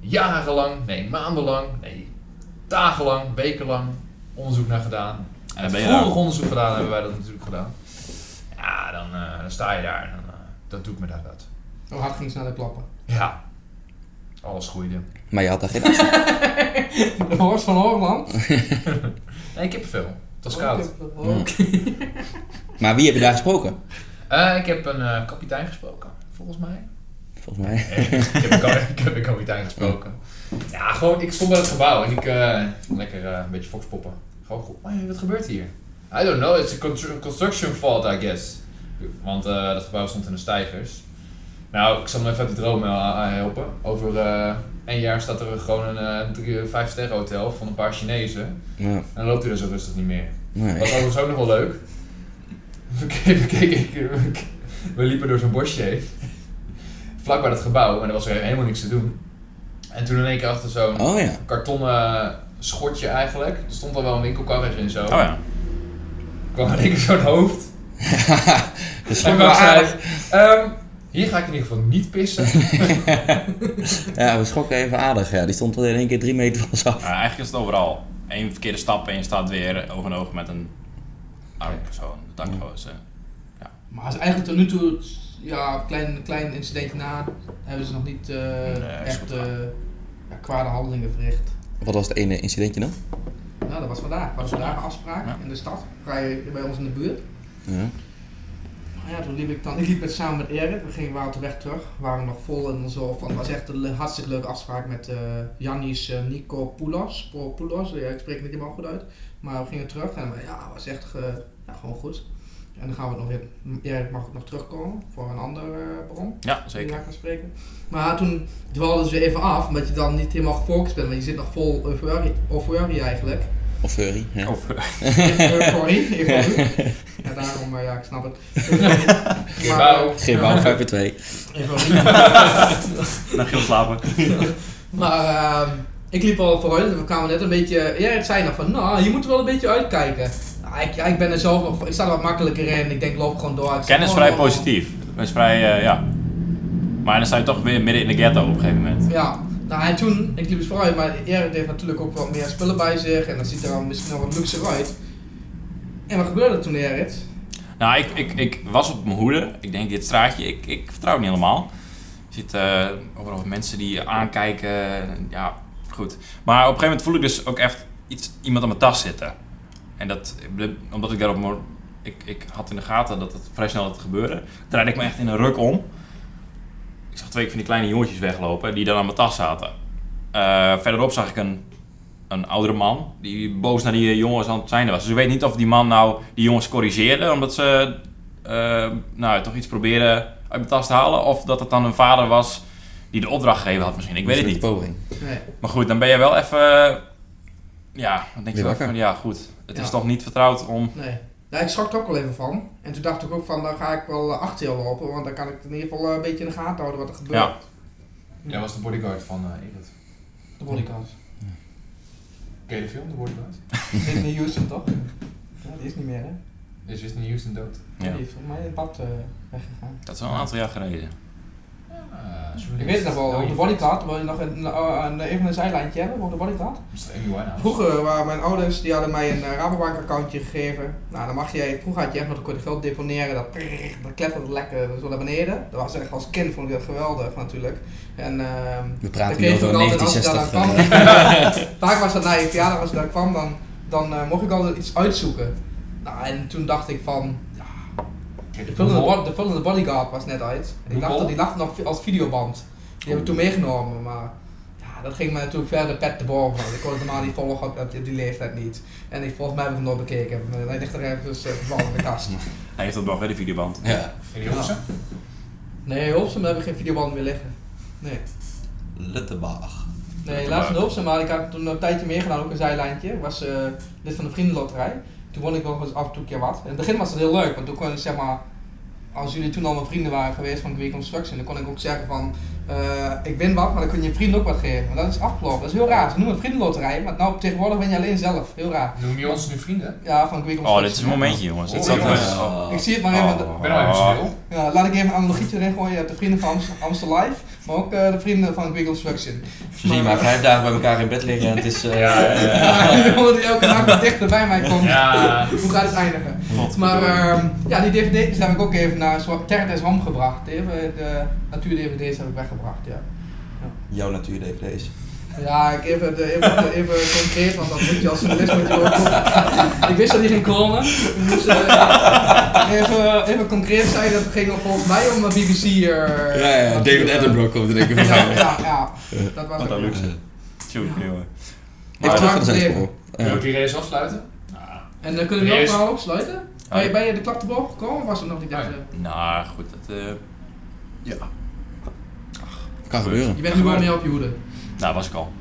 Jarenlang, nee, maandenlang, nee, dagenlang, wekenlang onderzoek naar gedaan. En dan ben je Vorig daar. onderzoek gedaan hebben wij dat natuurlijk gedaan. Ja, dan, eh, dan sta je daar en dan, eh, dat doet me daar wat. Hoe hard ging ze naar de klappen? Ja, alles groeide. Maar je had daar geen afstand. De horst van Hoogland. Nee, kippenvel. Het was koud. Oh, Maar wie heb je daar gesproken? Eh, ik heb een eh, kapitein gesproken, volgens mij. Volgens mij. ik, heb een, ik heb een kapitein gesproken. Ja, gewoon, ik stond bij het gebouw en ik, eh, lekker eh, een beetje foxpoppen. Gewoon, goed, "Hey, wat gebeurt hier? I don't know, it's a constru- construction fault, I guess. Want eh, dat gebouw stond in de stijgers. Nou, ik zal hem even uit de droom eh, helpen. Over eh één jaar staat er gewoon een eh, drie, vijf sterren hotel van een paar Chinezen. Ja, En dan loopt hij er zo rustig niet meer. nee. Was overigens ook nog wel leuk. We keken, we, keken, we liepen door zo'n bosje heen. Vlak bij dat gebouw, en er was er helemaal niks te doen. En toen in één keer achter zo'n Oh ja. kartonnen schotje eigenlijk, er stond al wel een winkelkarretje en zo, Oh ja. kwam in één keer zo'n hoofd. Dat is En wel aardig. ehm, hier ga ik in ieder geval niet pissen. Ja, we schrokken even aardig. Ja. Die stond al in één keer drie meter van ons af. Nou, eigenlijk is het overal. Eén verkeerde stap en je staat weer oog in oog met een arme persoon. Dakloos. eh. Maar als eigenlijk tot nu toe, ja, een klein, klein incidentje na, hebben ze nog niet eh, is echt eh ja, kwade handelingen verricht. Wat was het ene incidentje dan? Nou, dat was vandaag. was vandaag een afspraak Ja. in de stad, vrij bij ons in de buurt. Ja. Maar ja, toen liep ik dan, ik liep met, samen met Erik, we gingen waren op de weg terug, we waren nog vol en zo van, het was echt een hartstikke leuke afspraak met eh Yannis uh, Nikopoulos, Poulos, ja, ik spreek het niet helemaal goed uit, maar we gingen terug en ja, het was echt eh, ja, gewoon goed. En dan gaan we nog weer, Erik mag ook nog terugkomen voor een ander eh bron. Ja, die zeker. daar gaan spreken. Maar toen dwaalden ze weer even af, omdat je dan niet helemaal gefocust bent, want je zit nog vol euforie, euforie eigenlijk. Of furry. Ja. Of, euforie. Ja, daarom, eh, ja, ik snap het. Gebouw. Gebouw ja, 5 2. euforie. dan gaan we slapen. Maar ehm, ik liep al vooruit en we kwamen net een beetje. Ja, het zei nog van, nou, je moet er wel een beetje uitkijken. Nou, ik, ja, ik ben er zelf nog, ik sta er wat makkelijker in. Ik denk, loop gewoon door. Ik Ken is zeg, vrij oh, oh. positief. Is vrij, eh, ja. Maar dan sta je toch weer midden in de ghetto op een gegeven moment. Ja, nou en toen, ik liep eens vooruit, maar Erik heeft natuurlijk ook wat meer spullen bij zich en dan ziet er dan misschien nog wat luxer uit. En wat gebeurde er toen, Erik? Nou, ik, ik, ik was op mijn hoede. Ik denk, dit straatje, ik, ik vertrouw niet helemaal. Je ziet eh, overal mensen die aankijken. Ja, goed. Maar op een gegeven moment voel ik dus ook echt iets, iemand aan mijn tas zitten. En dat, omdat ik daarop... Ik, ik had in de gaten dat het vrij snel had gebeuren. Draaide ik me echt in een ruk om. Ik zag twee van die kleine jongetjes weglopen die dan aan mijn tas zaten. Eh, verderop zag ik een, een oudere man die boos naar die jongens aan het zijn was. Dus ik weet niet of die man nou die jongens corrigeerde omdat ze eh, nou, toch iets proberen uit mijn tas te halen. Of dat het dan een vader was die de opdracht gegeven had misschien. Ik weet het niet. Poging. Nee. Maar goed, dan ben je wel even... Ja, dan denk je wel van ja goed. Het is toch niet vertrouwd om... Nee. Ja, ik schrok er ook wel even van. En toen dacht ik ook van, dan ga ik wel eh, achter je lopen, want dan kan ik in ieder geval eh, een beetje in de gaten houden wat er gebeurt. Ja. Jij was de bodyguard van uh, Ingrid. De bodyguard. Ken je de film, de bodyguard? Whitney Houston toch? Ja, die is niet meer hè? Is Whitney Houston dood? Ja. Die is volgens mij in het bad eh, weggegaan. Dat is al een aantal jaar geleden. Ik weet het nog wel, op de bodyguard, wil je nog een, een, even een zijlijntje hebben op de. Amy Winehouse. Vroeger waren mijn ouders, die hadden mij een eh, Rabobank accountje gegeven. Nou, dan mag je, vroeger had je echt nog, kon je geld deponeren, dat, dat kletterde lekker zo naar beneden. Dat was echt, als kind vond ik dat geweldig natuurlijk. En ehm We praten kreeg nu ik over ook altijd, als ik daar 1960. dan eh, kwam, vaak was dat na je verjaardag, als ik daar kwam, dan, dan eh, mocht ik altijd iets uitzoeken. Nou, en toen dacht ik van, de film, de, de film The Bodyguard was net uit. Ik dacht dat die lag nog als videoband. Die heb ik toen meegenomen, maar ja, dat ging me natuurlijk verder pet te boven. Ik kon het normaal niet volgen op, op die leeftijd niet. En ik, volgens mij heb ik hem nooit bekeken. Hij ligt er ergens uh, vervallen in de kast. Hij heeft dat nog wel, de videoband. Ja. En die Olsen? Nee, Hulpsum heb ik geen videoband meer liggen. Nee. Luttebach. Nee, laatst in Hulpsum, maar ik had toen een tijdje meegedaan, ook een zijlijntje. Ik was eh, lid van de vriendenloterij. Toen won ik wel eens af en toe een keer wat. In het begin was het heel leuk, want toen kon ik zeg maar, als jullie toen al mijn vrienden waren geweest van Greek Construction, dan kon ik ook zeggen van, eh, ik win wat, maar dan kun je je vriend ook wat geven. Maar dat is afgelopen, dat is heel raar. Ze noemen het vriendenloterij, maar nou tegenwoordig ben je alleen zelf. Heel raar. Noem je ons nu vrienden? Ja, van Greek Construction. Oh, dit is een momentje jongens. Dit Oh, zat, jongens. eh, Oh. Ik zie het maar even. Oh. Ik ben nou even stil. Ja, laat ik even een analogietje erin gooien. Je hebt de vrienden van Amst- Amstel Live, maar ook eh, de vrienden van Greek Construction. Zie je maar vijf dagen bij elkaar in bed liggen en het is... eh, Ja, ja, ja. Ja, die elke dag wat dichter bij mij komt. Ja. Hoe gaat het eindigen? Maar ehm, ja, die dvd's heb ik ook even naar Terre des Hom gebracht. Even de natuur-dvd's heb ik weggebracht, ja. Jouw natuur-dvd's. Ja, ik even, de, even, even concreet, want dat moet je als journalist moet je ook... ik wist dat die ging komen. Dus eh, even, even concreet zijn, dat ging volgens mij om een BBC... eh, Ja, ja, David Attenborough komt er denk ik Ja, van. ja, ja, dat was Wat het. een luxe. Eh, Tjoe, jongen. Even terug van. Wil ik die race afsluiten? En dan kunnen we ook verhaal opsluiten? Ben je, ben je de klap te boven gekomen of was er nog niet Ja. echt? Nou, goed. Dat, eh, ja. Kan gebeuren. Je bent nu wel meer op je hoede. Nou, was ik al.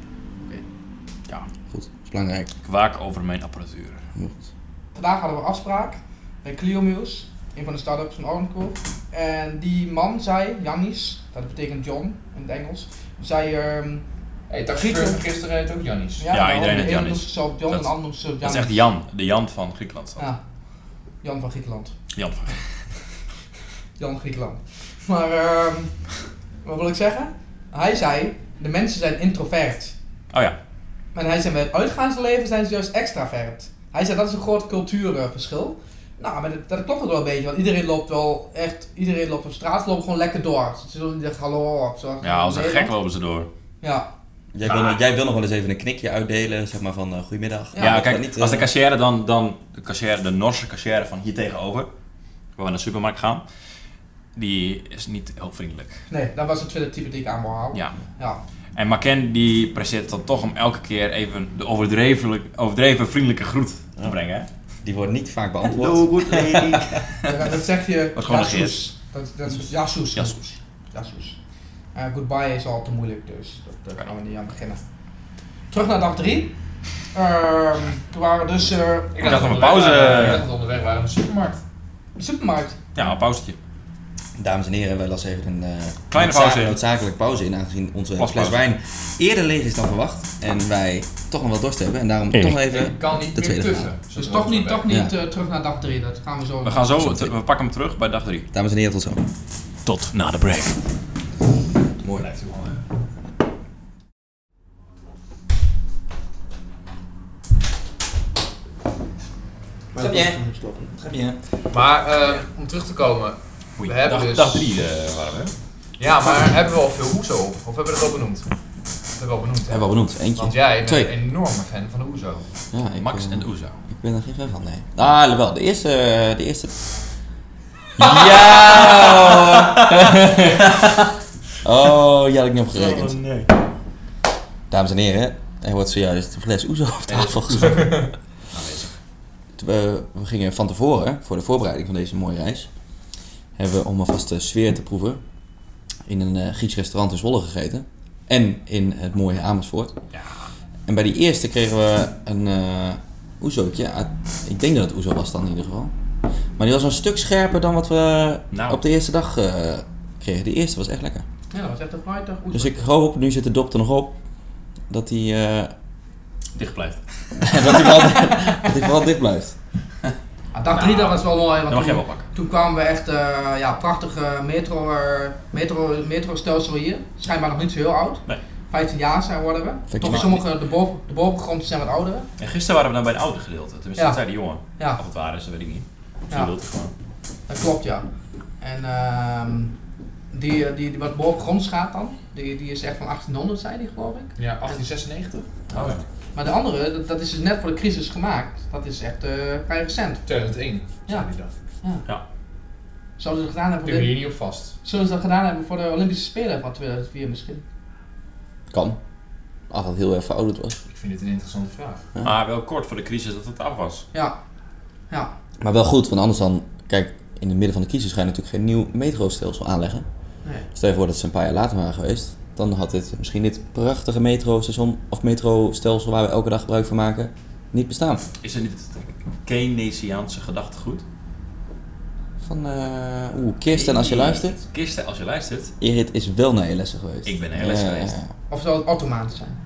Goed, dat is belangrijk. Ik waak over mijn apparatuur. Vandaag hadden we afspraak bij Clio een van de start-ups van Ornco. En die man zei, Jannis, dat betekent John in het Engels, zei ehm Hé, taxichauffeur van gisteren heet ook Jannis. Ja, iedereen de heet Jannis. John Dat- en de ander noemt Dat is echt Jan. De Jan van Griekenland. Ja, Jan van Griekenland. Jan van Jan Griekenland. Maar ehm, wat wil ik zeggen? Hij zei, de mensen zijn introvert. Oh ja. En hij zei, bij het uitgaansleven zijn ze juist extravert. Hij zei, dat is een groot cultuurverschil. Nou, maar dat, dat klopt ook wel een beetje, want iedereen loopt wel echt, iedereen loopt op straat, loopt gewoon lekker door. Ze zullen niet zeggen hallo of zo. Ja, als een gek lopen ze door. Ja, Jij wil, nog- jij wil nog wel eens even een knikje uitdelen, zeg maar van eh goedemiddag. Ja, kijk, niet, eh, als de cashier dan, dan de, cashier, de Norse cashier van hier tegenover, waar we naar de supermarkt gaan, die is niet heel vriendelijk. nee, dat was het tweede type die ik aan wou houden. Ja. Ja. En Maken die presteert dan toch om elke keer even de overdreven, overdreven vriendelijke groet te brengen. hè? Die wordt niet vaak beantwoord. Hello, good lady. Dat, dat zeg je, Wordt gewoon jasoes. Dat, dat is jasoes. Jasoes. Jasoes. Eh, goodbye is al te moeilijk, dus dat, daar gaan we niet aan beginnen. Terug naar dag 3. Ehm, toen waren we dus eh, Ik dacht dat op we een onderweg pauze. waren. Ik dacht dat we onderweg waren naar de supermarkt. de supermarkt. Ja, een pauzetje. Dames en heren, wij lassen even een eh, Kleine noodza- pauze in. noodzakelijke pauze in, aangezien onze fles wijn eerder leeg is dan verwacht. En wij toch nog wel dorst hebben en daarom toch nog even... Ik kan niet de meer tweede tuffen. Dus toch we niet, toch niet Ja. eh, terug naar dag 3. Dat gaan we zo. We gaan zo, we pakken hem terug bij dag 3. Dames en heren, tot zo. Tot na de break. Mooi. Blijft u wel, hè. Très bien. Très bien. Maar eh, om terug te komen. Oei, We hebben dag, dus- dag 3 waren we. hè? Ja, maar hebben we al veel Oezo op? Of hebben we dat al benoemd? Dat hebben we al benoemd. hè? Hebben we al benoemd, eentje. Want jij bent Twee. een enorme fan van de Oezo. Ja, ik, Max eh, en Oezo. Ik ben er geen fan van, nee. Ah, wel, de eerste... De eerste... Ja! oh, die had ik niet opgerekend. nee. Dames en heren, er wordt zojuist een fles Oezo op tafel gezet. We, we gingen van tevoren, voor de voorbereiding van deze mooie reis, hebben we om alvast de sfeer te proeven in een eh Grieks restaurant in Zwolle gegeten. En in het mooie Amersfoort. Ja. En bij die eerste kregen we een eh oezootje. Ik denk dat het oezo was dan in ieder geval. Maar die was een stuk scherper dan wat we Nou. op de eerste dag eh, kregen. De eerste was echt lekker. Ja, dat was echt een vrijdag. Dus ik hoop, nu zit de dop er nog op, dat hij Dicht blijft. dat hij vooral, dat hij vooral dicht blijft. Ah, dag 3 dat was wel mooi. Dat Want toen, wel pakken. toen kwamen we echt eh ja, prachtige metro, eh, metro, metrostelsel hier. Schijnbaar nog niet zo heel oud. Nee. 15 jaar zijn worden we. Fictie. Toch sommige, de, boven, de bovengrond zijn wat ouder. En gisteren waren we dan bij het oude gedeelte. Tenminste, Ja. dat zei die jongen. Ja, Of het waar is, dat weet ik niet. Misschien Ja. gewoon. dat klopt ja. En ehm die, eh, die, die wat bovengronds gaat dan, die, die is echt van 1800 zei die geloof ik. Ja, 1896. Oh, ja. Maar de andere, dat, dat is dus net voor de crisis gemaakt. Dat is echt eh, vrij recent. 2001, zei Ja. hij dat. Zouden ze dat gedaan hebben voor de, hier niet op vast. zullen ze dat gedaan hebben voor de Olympische Spelen van 2004 misschien? Kan. Als dat heel erg verouderd was. Ik vind dit een interessante vraag. Ja. Maar wel kort voor de crisis dat het af was. Ja. Ja. Maar wel goed, want anders dan... Kijk, in het midden van de crisis ga je natuurlijk geen nieuw metrostelsel aanleggen. Nee. Stel je voor dat ze een paar jaar later waren geweest. Dan had dit misschien dit prachtige metrostation of metrostelsel waar we elke dag gebruik van maken niet bestaan. Is er niet het Keynesiaanse gedachtegoed? Van, eh oeh, Kirsten als je luistert. Kirsten, als je luistert. Erit is wel naar je lessen geweest. Ik ben naar je lessen Ja, geweest. ja, ja. Of zou het Ottomaans zijn?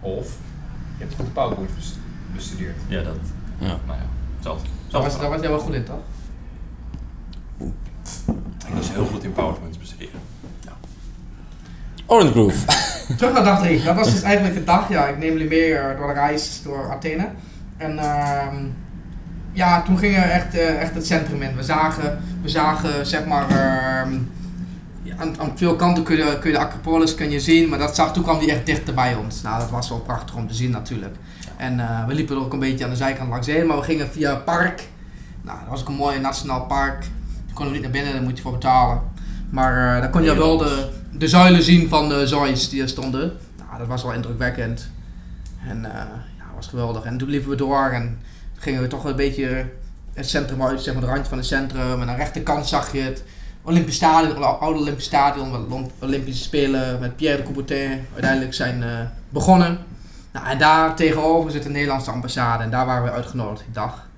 Of je hebt goed de PowerPoint bes- bestudeerd. Ja, dat. Ja. Nou ja, hetzelfde. Daar was, was jij wel goed in, toch? Ik was heel goed in PowerPoints bestuderen. Orange Groove. Terug naar dag 3. Dat was dus eigenlijk de dag. Ja, ik neem jullie mee eh, door de reis door Athene. En ehm, ja, toen gingen we echt, eh, echt het centrum in. We zagen, we zagen zeg maar, ehm, aan, aan veel kanten kun je, kun je de Acropolis kun je zien, maar dat zag, toen kwam die echt dichter bij ons. Nou, dat was wel prachtig om te zien natuurlijk. En eh, we liepen er ook een beetje aan de zijkant langs heen, maar we gingen via het park. Nou, dat was ook een mooi nationaal park. Daar konden we niet naar binnen, daar moet je voor betalen. Maar eh, daar kon je wel de, de zuilen zien van de Zeus die er stonden. Nou, dat was wel indrukwekkend. En eh, ja, was geweldig. En toen liepen we door en gingen we toch een beetje het centrum uit, zeg maar de randje van het centrum. En aan de rechterkant zag je het Olympisch Stadion, het oude Olympisch Stadion, de Olympische Spelen met Pierre de Coubertin uiteindelijk zijn eh, begonnen. Nou, en daar tegenover zit de Nederlandse ambassade en daar waren we uitgenodigd die dag.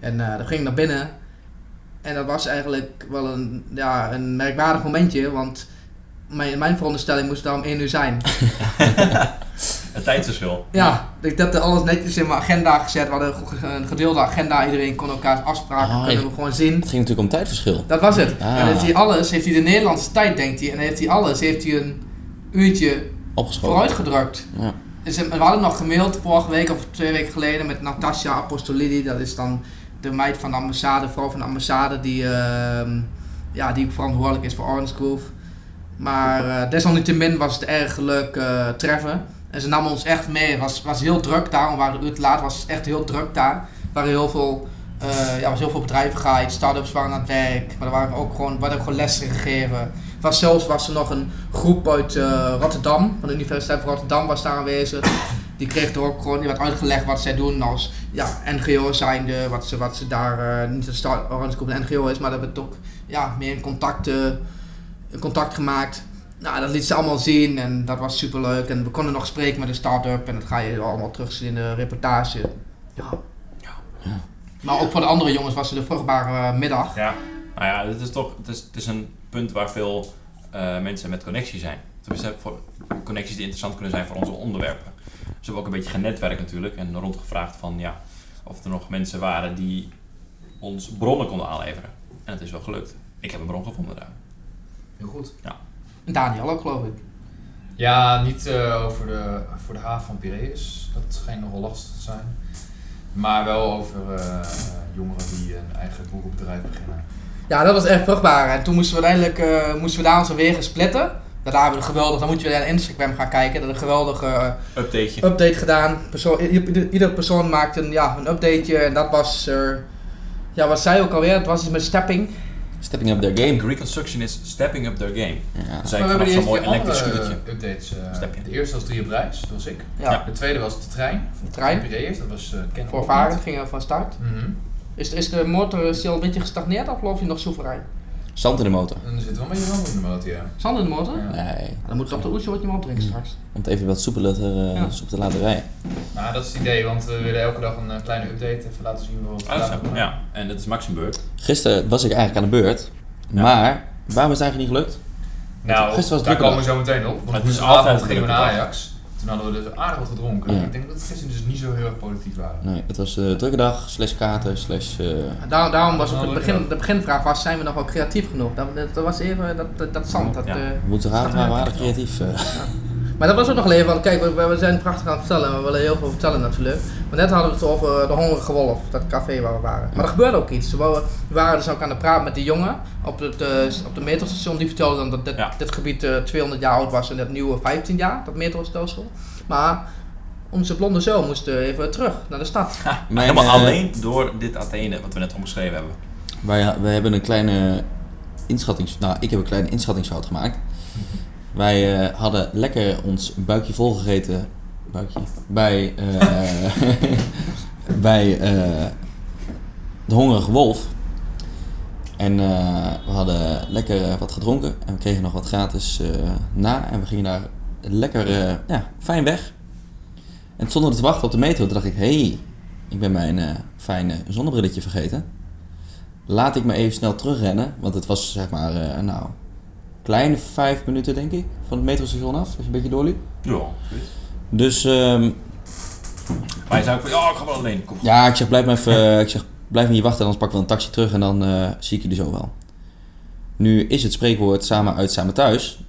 En eh dan ging ik naar binnen. En dat was eigenlijk wel een, ja, een merkwaardig momentje, want mijn, mijn veronderstelling moest daar om 1 uur zijn. Het tijdsverschil. Ja, ik heb er alles netjes in mijn agenda gezet. We hadden een gedeelde agenda, iedereen kon elkaars afspraken Ah, kunnen we gewoon zien. Het ging natuurlijk om tijdverschil. Dat was het. Ah. En heeft hij alles, heeft hij de Nederlandse tijd, denkt hij, en heeft hij alles, heeft hij een uurtje Opgeschoven. vooruitgedrukt. Ja. Dus we hadden nog gemaild vorige week of twee weken geleden met Natasja Apostolidi. Dat is dan de meid van de ambassade, vrouw van de ambassade, die, ehm, ja, die verantwoordelijk is voor Orange Grove. Maar eh, desalniettemin was het erg leuk eh, treffen. En ze namen ons echt mee. Het was, was heel druk daar, we waren een uur laat. Was echt heel druk daar. Er waren heel veel, eh, ja, was heel veel bedrijvigheid, start-ups waren aan het werk. Maar er waren ook gewoon, werden ook gewoon lessen gegeven. Was zelfs was er nog een groep uit Rotterdam, van de Universiteit van Rotterdam was daar aanwezig. Die kreeg er ook gewoon, die werd uitgelegd wat zij doen als ja, NGO zijnde, wat ze, wat ze daar, niet een NGO is, maar dat werd ook ja, meer in contact, in contact gemaakt. Nou, dat liet ze allemaal zien en dat was super leuk. En we konden nog spreken met de start-up en dat ga je allemaal terugzien in de reportage. Ja. Ja. Maar ook voor de andere jongens was het een vruchtbare eh, middag. Ja. Nou ja, dit is toch het is, het is een punt waar veel eh, mensen met connectie zijn. Tenminste, voor connecties die interessant kunnen zijn voor onze onderwerpen. Dus we hebben ook een beetje genetwerkt natuurlijk en rondgevraagd van ja, of er nog mensen waren die ons bronnen konden aanleveren. En het is wel gelukt. Ik heb een bron gevonden daar. Heel goed. En Daniel ook, geloof ik. Ja, niet eh, over de, voor de haven van Piraeus. Dat schijnt nog wel lastig te zijn. Maar wel over eh, jongeren die een eigen boerenbedrijf beginnen. Ja, dat was echt vruchtbaar. En toen moesten we uiteindelijk eh, moesten we daar onze wegen splitten. Daarna hebben we een geweldig, dan moet je weer naar Instagram gaan kijken. Dat een geweldige Updateje. update gedaan. Persoon, ieder, ieder persoon maakte een, ja, een updateje en dat was er. ja, wat zei ook alweer? Het was iets met stepping. Stepping up their game. Reconstruction is stepping up their game. Ja. Dus ik Maar we hebben zo'n mooi elektrisch scootertje. updates. eh, de eerste was drie op reis, dat was ik. Ja. De tweede was de trein. de trein. Piraeus, dat was uh, Ken Voor varen gingen we van start. Mhm. Is, is de motor is al een beetje gestagneerd of loopt hij nog soeverein? Zand in de motor. En er zit wel een beetje wandel in de motor, ja. Zand in de motor? Ja. Nee, Dan moet toch de oesje wat je hem opdrinken straks. om het even wat soepeler te, eh, Ja. soepel te laten rijden. Maar dat is het idee, want we willen elke dag een eh, kleine update even laten zien wat we Ah, ja, en dat is Maximburg. Gisteren was ik eigenlijk aan de beurt. Ja. Maar, waarom is het eigenlijk niet gelukt? Nou, Gisteren was het daar komen we zo meteen op. Want Het is altijd gingen we naar. Ajax. Toen hadden we dus aardig wat gedronken. Ja. Ik denk dat het gisteren dus niet zo heel erg politiek waren. Nee, het was een drukke dag, slash kater, slash... eh, Daar, daarom was ook Nou, het begin, de beginvraag was, zijn we nog wel creatief genoeg? Dat, dat, was even, dat, dat, dat zand. Dat, Ja. eh, woensdagavond waren we aardig creatief. eh. Maar dat was ook nog wel even, want kijk, we, we zijn prachtig aan het vertellen en we willen heel veel vertellen natuurlijk. Maar net hadden we het over de Hongerige Wolf, dat café waar we waren. Maar er gebeurde ook iets. We wa- we waren dus ook aan het praten met die jongen op het, eh, op de metrostation. Die vertelde dan dat dit, Ja. dit gebied eh, 200 jaar oud was en het nieuwe 15 jaar, dat metrostelsel. Maar onze blonde zoon moest eh, even terug naar de stad. Mijn, Helemaal eh, alleen door dit Athene, wat we net omschreven hebben. Wij, wij hebben een kleine inschattings... Nou, ik heb een kleine inschattingsfout gemaakt. Wij eh, hadden lekker ons buikje volgegeten... Buikje? Bij... eh, bij eh, de Hongerige Wolf. En we hadden lekker wat gedronken. En we kregen nog wat gratis na. En we gingen daar lekker ja, fijn weg. En we te wachten op de metro. Dacht ik, hé, hey, ik ben mijn fijne zonnebrilletje vergeten. Laat ik me even snel terugrennen. Want het was zeg maar, nou, kleine vijf minuten denk ik. Van het metrostation af. Als je een beetje doorliep. Ja. Dus ehm, Maar je zei ook van, ja, ik ga wel alleen. Kom. ja, ik zeg, blijf, maar even, eh, ik zeg, blijf hier wachten. Anders pakken we een taxi terug en dan eh, zie ik jullie zo wel. Nu is het spreekwoord samen uit, samen thuis.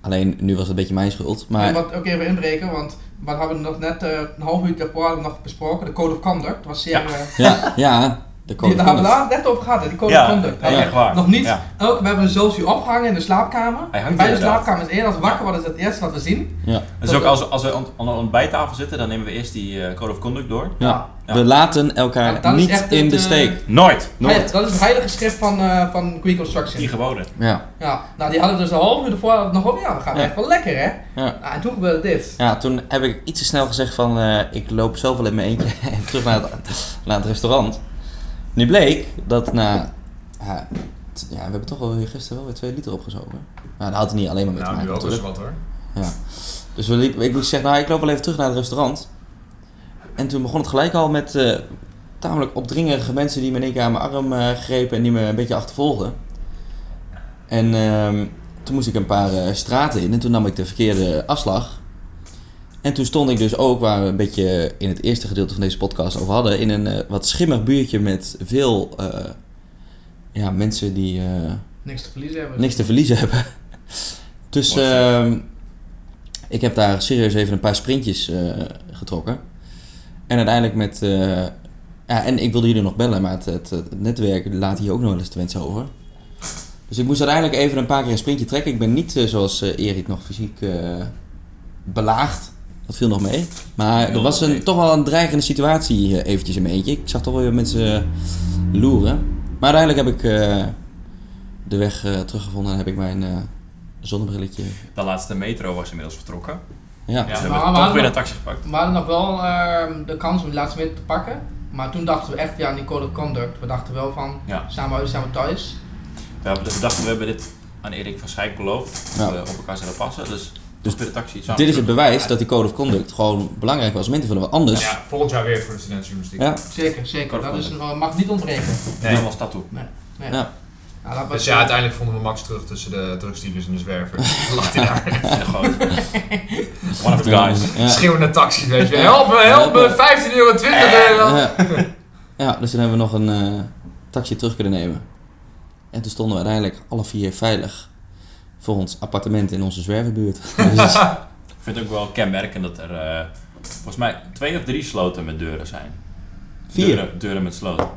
Alleen nu was het een beetje mijn schuld. En Maar wat ook even inbreken, want wat hebben we nog net eh, een half uur daarvoor nog besproken? De Code of Conduct. Was zeer... Ja. eh, ja, ja, de die, daar hebben we daar net over gehad, hè, die Code Ja, of Conduct. ja, echt waar. Nog niet. Ja. Ook, we hebben een zooltje opgehangen in de slaapkamer. Hij hangt En bij de slaapkamer is één als we wakker worden, is het eerste wat we zien. Ja. Dus ook als, als we aan aan een ontbijttafel zitten, dan nemen we eerst die eh, code of conduct door. Ja. Ja. We laten elkaar niet echt in het, de eh, steek. Nooit. Nooit. Dat is het heilige schrift van, eh van Greek Construction. Die geboden. Ja, Ja, nou die hadden we dus een half uur ervoor nog op. Ja, gaat Ja. echt wel lekker hè. ja. Nou, en toen gebeurde dit. Ja, toen heb ik iets te snel gezegd van eh, ik loop zoveel in mijn eentje terug naar het, naar het restaurant. Nu bleek dat na, ja, t- ja, we hebben toch wel weer gisteren wel weer 2 liter opgezogen. Nou, dat had er niet alleen maar mee te Nou, nu maken wel natuurlijk. wat hoor. Ja. Dus we liepen, ik zeggen, nou ik loop wel even terug naar het restaurant. En toen begon het gelijk al met eh, tamelijk opdringerige mensen die me in één keer aan mijn arm eh, grepen en die me een beetje achtervolgden. En ehm, toen moest ik een paar eh, straten in en toen nam ik de verkeerde afslag. En toen stond ik dus ook, waar we een beetje in het eerste gedeelte van deze podcast over hadden, in een eh, wat schimmig buurtje met veel eh, ja, mensen die eh, Niks te verliezen hebben. niks te verliezen hebben. Dus ehm, ik heb daar serieus even een paar sprintjes getrokken. En uiteindelijk met... ja, en ik wilde jullie nog bellen, maar het, het, het netwerk laat hier ook nog wel eens te wensen over. Dus ik moest uiteindelijk even een paar keer een sprintje trekken. Ik ben niet zoals Erik nog fysiek belaagd. Dat viel nog mee. Maar er was een, toch wel een dreigende situatie eh, eventjes in mijn eentje. Ik zag toch wel weer mensen eh, loeren. Maar uiteindelijk heb ik eh, de weg eh, teruggevonden en heb ik mijn eh, zonnebrilletje. De laatste metro was inmiddels vertrokken. Ja, Ja, we maar hebben we toch weer nog- een taxi gepakt. We hadden nog wel ehm, de kans om die laatste meter te pakken. Maar toen dachten we echt, ja, die Code of Conduct. We dachten wel van, Ja. samen samen thuis. We, hebben, we dachten, we hebben dit aan Erik van Schijk beloofd. Ja. Dat we op elkaar zouden passen. Dus, dus bij de taxi samen Dit is het bewijs dat die code of conduct gewoon belangrijk was om in te vullen. Want anders, Ja, volgend jaar weer voor de studentenjournalistiek. ja, Zeker, zeker. Dat is, een- mag niet ontbreken. Nee. Nee, was dat toe. Nee. Ja. Nou, dat was, Dus ja, uiteindelijk vonden we Max terug tussen de drugsdealers en de zwervers. Toen lag hij daar. In de goot. One of the guys. Ja. Schreeuwende taxis, weet je. Help me, help me, 15 euro, 20 euro. Ja. ja, dus toen hebben we nog een eh, taxi terug kunnen nemen. En toen stonden we uiteindelijk alle vier veilig voor ons appartement in onze zwervenbuurt. Dus, Ik vind het ook wel kenmerkend dat er eh, volgens mij twee of drie sloten met deuren zijn. vier. Deuren, deuren met sloten.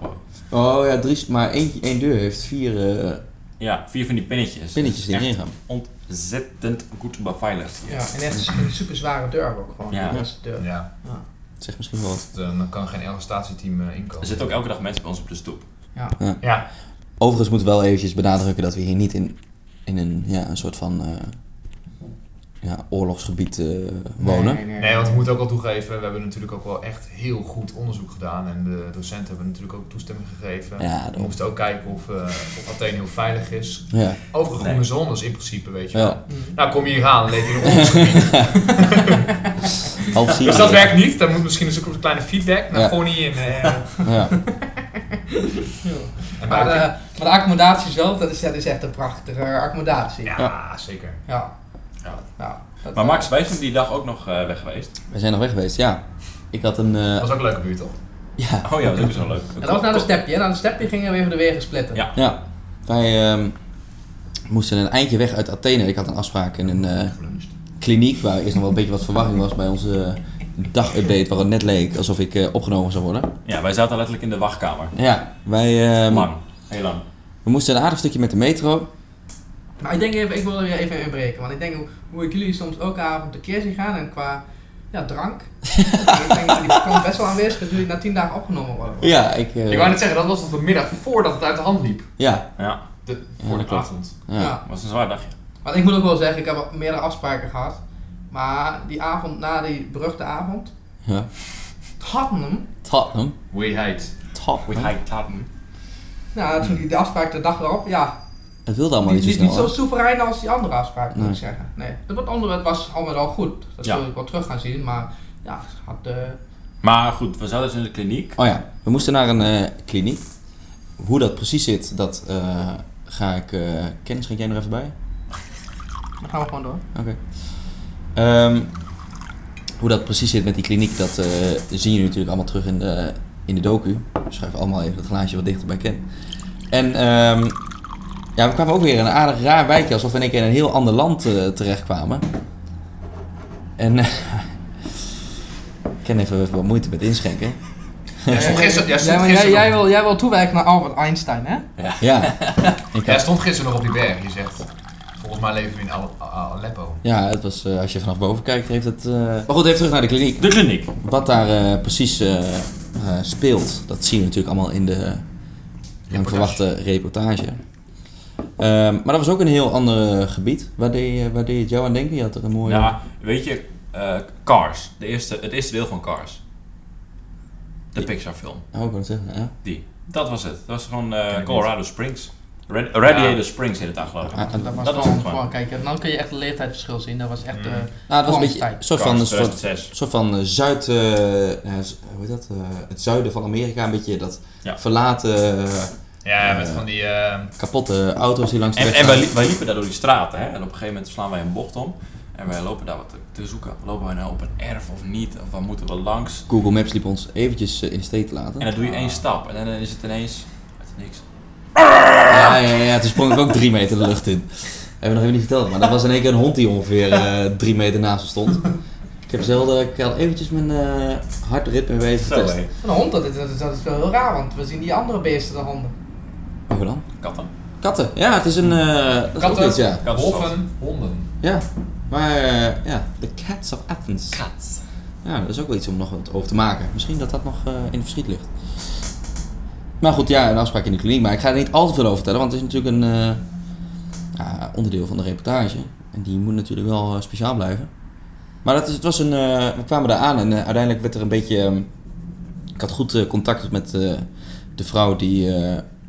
Wow. Oh ja, drie, maar één, één deur heeft vier eh, Ja, vier van die pinnetjes. pinnetjes die erin gaan. ontzettend goed beveiligd. Ja, en echt een super zware deur ook gewoon. Ja. De deur. Ja, zegt misschien wel wat. dan kan geen arrestatieteam eh, inkomen. Er zitten ook elke dag mensen bij ons op de stoep. Ja. Ja, Overigens moeten we wel eventjes benadrukken dat we hier niet in, in een, ja, een soort van eh, ja, oorlogsgebied eh, wonen. Nee, nee, nee, want ik moet ook wel toegeven, we hebben natuurlijk ook wel echt heel goed onderzoek gedaan. En de docenten hebben natuurlijk ook toestemming gegeven. Ja, We moesten ook kijken of, eh of Athene heel veilig is. Ja, Over groene Nee. zones in principe, weet je wel. ja. Nou, kom je hier aan, leef je in een oorlogsgebied. Dus dat werkt niet. Dan moet misschien een zo'n kleine feedback. Nou, Ja. gewoon niet in. Ja. en Maar, de, buiten. maar de accommodatie zelf, dat is, dat is echt een prachtige accommodatie. ja, zeker. Ja. Ja. Ja, dat, Maar eh, Max, wij zijn die dag ook nog eh, weg geweest. We zijn nog weg geweest, ja. Ik had een... eh, Dat was ook een leuke buurt, toch? ja, Oh ja, dat is ook zo leuk. en dat was naar de stepje. En naar de stepje gingen we even de wegen splitten. Ja. ja. Wij ehm, moesten een eindje weg uit Athene. Ik had een afspraak in een eh, kliniek waar eerst nog wel een beetje wat verwachting was bij onze dagupdate. Waar het net leek alsof ik eh, opgenomen zou worden. Ja, wij zaten letterlijk in de wachtkamer. Ja, wij... ehm, Lang. Heel lang. we moesten een aardig stukje met de metro. Maar ik denk even, ik wil er weer even inbreken. Want ik denk hoe, hoe ik jullie soms elke avond tekeer zien gaan en qua ja, drank. ik denk dat die kans best wel aanwezig dat jullie na tien dagen opgenomen worden. Ja, ik... eh, Ik wou net zeggen, dat was nog de middag voordat het uit de hand liep. Ja, Ja, De, voor dat de klopt. avond. ja. Ja. was een zwaar dagje. Want ik moet ook wel zeggen, ik heb al meerdere afspraken gehad. Maar die avond, na die beruchte avond, ja. Tottenham. Tottenham. We hate. Tottenham. high Tatum. Nou, toen die de afspraak de dag erop, ja, Het wilde allemaal niet, zo snel. niet zo soeverein als die andere afspraak, moet Nee. ik zeggen. Nee, het, was was al goed. Dat Ja. zul ik wel terug gaan zien, maar ja, had... eh, Maar goed, we zaten dus in de kliniek. Oh ja, we moesten naar een eh, kliniek. Hoe dat precies zit, dat eh, ga ik... eh Kennis, schenk jij nog even bij? dan gaan we gewoon door. Oké. Ehm, hoe dat precies zit met die kliniek, dat eh, zien jullie natuurlijk allemaal terug in de, in de docu. Ik Schuif allemaal even het glaasje wat dichter bij Ken. En ehm, ja, we kwamen ook weer in een aardig raar wijkje, alsof we in één keer in een heel ander land eh, terechtkwamen. En eh, Ken heeft even wat moeite met inschenken. Stond gisteren, jij stond wil, jij wil toewijken naar Albert Einstein, hè? Ja, ik jij had, stond gisteren nog op die berg. Je zegt, volgens mij leven we in Al- Al- Aleppo. ja het was, eh, als je vanaf boven kijkt, heeft het... eh, Maar goed, even terug naar de kliniek. De kliniek. Wat daar eh, precies speelt, dat zien we natuurlijk allemaal in de lang verwachte reportage. Ehm, maar dat was ook een heel ander gebied. Waar deed, je- waar deed het jou aan denken? Je had er een mooie... Ja, weet je, eh, Cars. De eerste, het eerste deel van Cars. De Pixar film. Oh, ik het zeggen, ja. Die. Dat was het. Dat was gewoon eh, Colorado Springs. Rad- Radiator Ja. Springs heet het daar geloof ik. Ah, ah, Dat was Dat was gewoon, het gewoon. gewoon, kijk, dan kun je echt een leeftijdsverschil zien. Dat was echt... Mm. eh, nou, het was een beetje een soort van, een soort, 2006. soort van eh, zuid... eh, hoe heet dat? Eh, het zuiden van Amerika, een beetje dat Ja. verlaten, eh, Ja, met Eh. van die... eh, kapotte auto's die langs de En, weg en wij, liepen daar door die straten hè? en op een gegeven moment slaan wij een bocht om. En wij lopen daar wat te, te zoeken. Lopen wij nou op een erf of niet? Of waar moeten we langs? Google Maps liep ons eventjes eh, in steek te laten. En dan doe je één stap en dan is het ineens uit het niks. Ja, ja, ja, toen sprong ik ook drie meter de lucht in. Hebben we nog even niet verteld, maar dat was in één keer een hond die ongeveer eh, drie meter naast me stond. Ik heb zelden, ik had eventjes mijn eh hartritme weer even Zo getest. een hond, dat is, dat, is, dat is wel heel raar, want we zien die andere beesten dan honden. Wat dan? Katten. Katten. Ja, het is een... eh dat Katten, iets, ja. Wolven, honden. Ja, maar ja, The Cats of Athens. Kat. Ja, dat is ook wel iets om nog wat over te maken. Misschien dat dat nog eh, in de verschiet ligt. Maar goed, ja, een afspraak in de kliniek. Maar ik ga er niet al te veel over vertellen, want het is natuurlijk een eh, ja, onderdeel van de reportage. En die moet natuurlijk wel eh, speciaal blijven. Maar dat is, het was een, eh, we kwamen daar aan en uiteindelijk werd er een beetje... ehm, ik had goed contact met de vrouw die,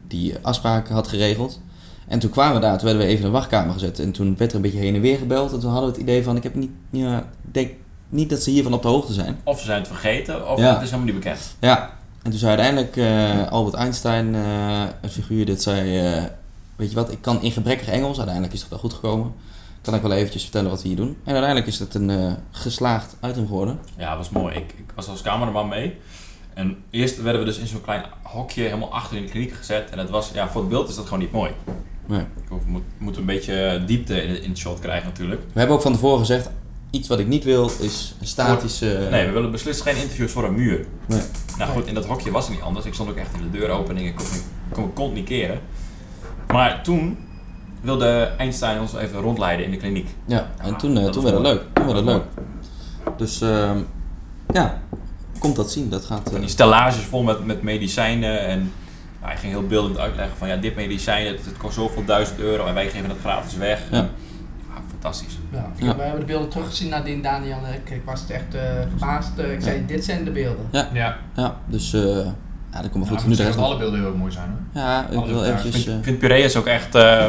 die afspraken had geregeld. En toen kwamen we daar, toen werden we even in de wachtkamer gezet. En toen werd er een beetje heen en weer gebeld. En toen hadden we het idee van, ik heb niet, ja, denk niet dat ze hiervan op de hoogte zijn. Of ze zijn het vergeten, of Ja. het is helemaal niet bekend. Ja, en toen zei uiteindelijk eh, Albert Einstein, eh, een figuur, dit zei, eh, weet je wat, ik kan in gebrekkig Engels, uiteindelijk is het wel goed gekomen, kan ik wel eventjes vertellen wat we hier doen. En uiteindelijk is het een geslaagd item geworden. Ja, dat was mooi. Ik, ik was als cameraman mee. En eerst werden we dus in zo'n klein hokje helemaal achter in de kliniek gezet. En het was, ja, voor het beeld is dat gewoon niet mooi. Nee. Ik hoef- moet, moet een beetje diepte in, in het shot krijgen natuurlijk. We hebben ook van tevoren gezegd, iets wat ik niet wil is een statische... Nee, we willen beslist geen interviews voor een muur. Nee. Nou goed, in dat hokje was het niet anders. Ik stond ook echt in de deuropening. Ik kon, niet- kon kont niet keren. Maar toen wilde Einstein ons even rondleiden in de kliniek. Ja, en toen, eh, dat toen werd het leuk. Toen werd het Dat leuk. Dus ehm, ja, komt dat zien. Dat gaat... eh, die stellages vol met, met medicijnen. En ja, hij ging heel beeldend uitleggen van ja, dit medicijn, het, het kost zoveel duizend euro en wij geven het gratis weg. Ja. En, ja, fantastisch. Ja, Ja. Wij hebben de beelden teruggezien naar die Daniel en ik. Ik was het echt eh, verbaasd. Eh, ik zei, dit zijn de beelden. Ja, ja, dus eh, ja, dat komt wel goed. ik nu de rest alle beelden heel mooi zijn hoor. Ja, ik Alle wil. Ik eventjes... vind, vind Piraeus ook echt eh,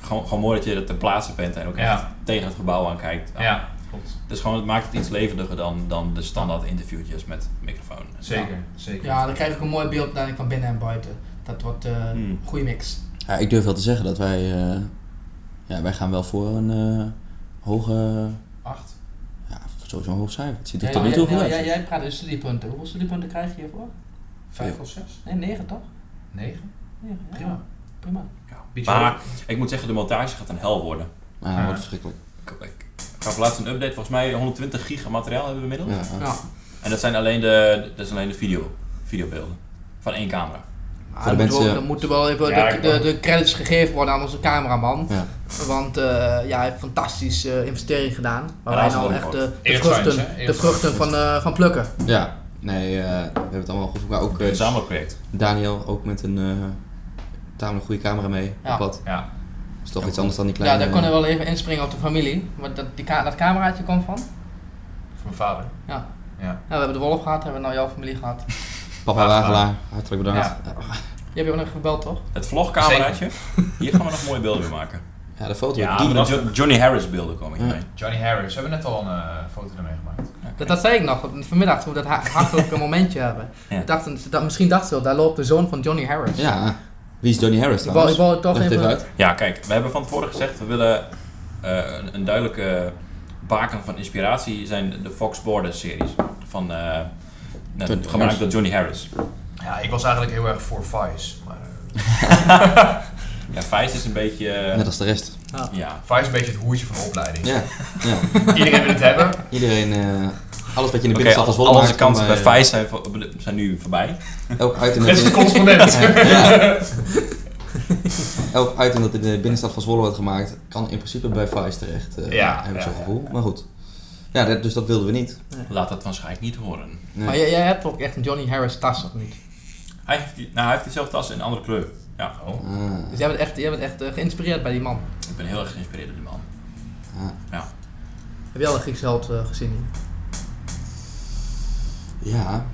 gewoon, gewoon mooi dat je er ter plaatse bent en ook echt Ja. tegen het gebouw aan kijkt. Ja, klopt. Dus gewoon, het maakt het iets levendiger dan, dan de standaard interviewtjes met microfoon. Zeker, zeker. Ja, dan krijg ik een mooi beeld van binnen en buiten. Dat wordt eh, Hmm. een goede mix. ja, ik durf wel te zeggen dat wij... eh, ja, wij gaan wel voor een eh, hoge... Acht. Ja, sowieso een hoog cijfer. Het ziet er Ja, toe goed ja, uit. jij, praat dus studiepunten. Hoeveel studiepunten krijg je hiervoor? Vijf of zes? Nee, negen toch? Negen? Prima. Prima. Maar ik moet zeggen, de montage gaat een hel worden. Ja, dat wordt verschrikkelijk. Ik, gaf laatst een update, volgens mij 120 giga materiaal hebben we inmiddels. Ja, ja. Ja. En dat zijn alleen de, dat is alleen de video, videobeelden. Van één camera. Maar Voor de dan, moeten we, mensen- dan moeten wel even Ja, de, de, credits gegeven worden aan onze cameraman. Ja. Want eh, ja, hij heeft fantastische eh, investering gedaan. Waar Ja, wij nou echt mooi. de, vruchten, de vruchten van, eh, van plukken. Ja, nee, eh, we hebben het allemaal goed voor elkaar. Ook eh, Een gezamenlijk project. Daniel, ook met een eh tamelijk goede camera mee Ja. op pad. Ja. is toch Ja, iets anders dan die Ja, kleine... daar kon hij wel even inspringen op de familie. Want dat, die ka- dat cameraatje komt van. Voor mijn vader. Ja. Ja. Ja, we hebben de Wolf gehad, hebben we nou jouw familie gehad. Papa Wagelaar, hartelijk bedankt. Ja. Die heb je ook nog gebeld, toch? Het vlogcameraatje. Hier gaan we nog mooie beelden mee maken. Ja, de foto. Ja, die de Jo- Johnny Harris beelden komen Ja. hiermee. Johnny Harris. We hebben net al een eh, foto ermee gemaakt. Dat, dat zei ik nog vanmiddag, toen we dat ha- hartelijke momentje hebben. Ja. Ik dacht, ze dacht- misschien dacht ze wel, daar loopt de zoon van Johnny Harris. Ja, wie is Johnny Harris Ik wou, ik wou het toch even... uit. Ja, kijk, we hebben van tevoren gezegd, we willen eh, een, een duidelijke baken van inspiratie zijn de Fox Border series. Van, eh net, gemaakt Harris. door Johnny Harris. Ja, ik was eigenlijk heel erg voor Vice. Maar eh, Ja, Vice is een beetje... eh, Net als de rest. ja, Vice is een beetje het hoertje van de opleiding. Ja, ja. Iedereen wil het hebben. iedereen, eh, alles wat je in de binnenstad van al, Zwolle al onze maakt, kan kansen bij bij, Vice zijn, zijn nu voorbij. Elk item als de dat in, correspondent. ja. elk item dat in de binnenstad van Zwolle wordt gemaakt, kan in principe bij Vice terecht. eh, Ja, heb ik ja, zo'n ja. gevoel. Maar goed. Ja, dat- dus dat wilden we niet. Laat dat van Schaik niet horen. Nee. Maar jij, jij hebt ook echt een Johnny Harris tas, of niet? Hij heeft, die, nou, hij heeft diezelfde tas in een andere kleur. Ja, Oh. Ah, Dus jij bent echt, jij bent echt eh, geïnspireerd bij die man. ik ben heel erg geïnspireerd door die man. ah. Heb je al een Griekse held eh, gezien hier? Ja.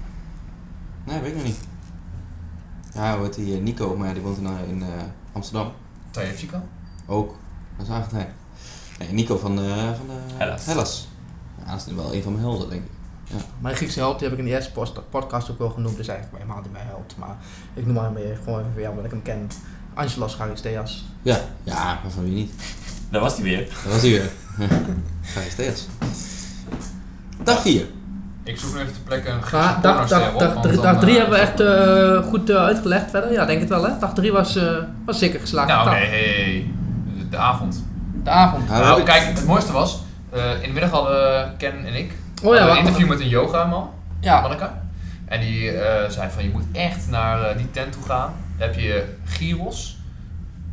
Nee, weet ik nog niet. Ja, hoe heet die? eh, Nico, maar ja, die woont in, in eh, Amsterdam. Ook. Dat is Argentijn. Nee, Nico van, eh van. Hellas. Ja, dat is nu wel een van mijn helden, denk ik. Mijn Griekse held die heb ik in de eerste podcast ook wel genoemd. Dus eigenlijk helemaal niet mijn held. Maar ik noem hem weer gewoon even weer omdat ik hem ken. Angelos Charisteas. Ja, ja, maar van wie niet? Daar was hij weer. Dat was hij weer. Steeds. Dag 4. Ik zoek nu even ter plekke een Ja, Griekse dag, dag, op, dag, dag 3 eh, hebben we echt eh, goed eh, uitgelegd verder. Ja, denk het wel hè. Dag 3 was, eh, was zeker geslaagd. Nou, nee, hey, hey. De, de avond. De avond. Ja, nou, kijk, het mooiste was, eh, in de middag hadden Ken en ik Oh ja, een interview met een yoga man, Ja, Manneka. En die eh, zei van, je moet echt naar eh, die tent toe gaan. Dan heb je gyros.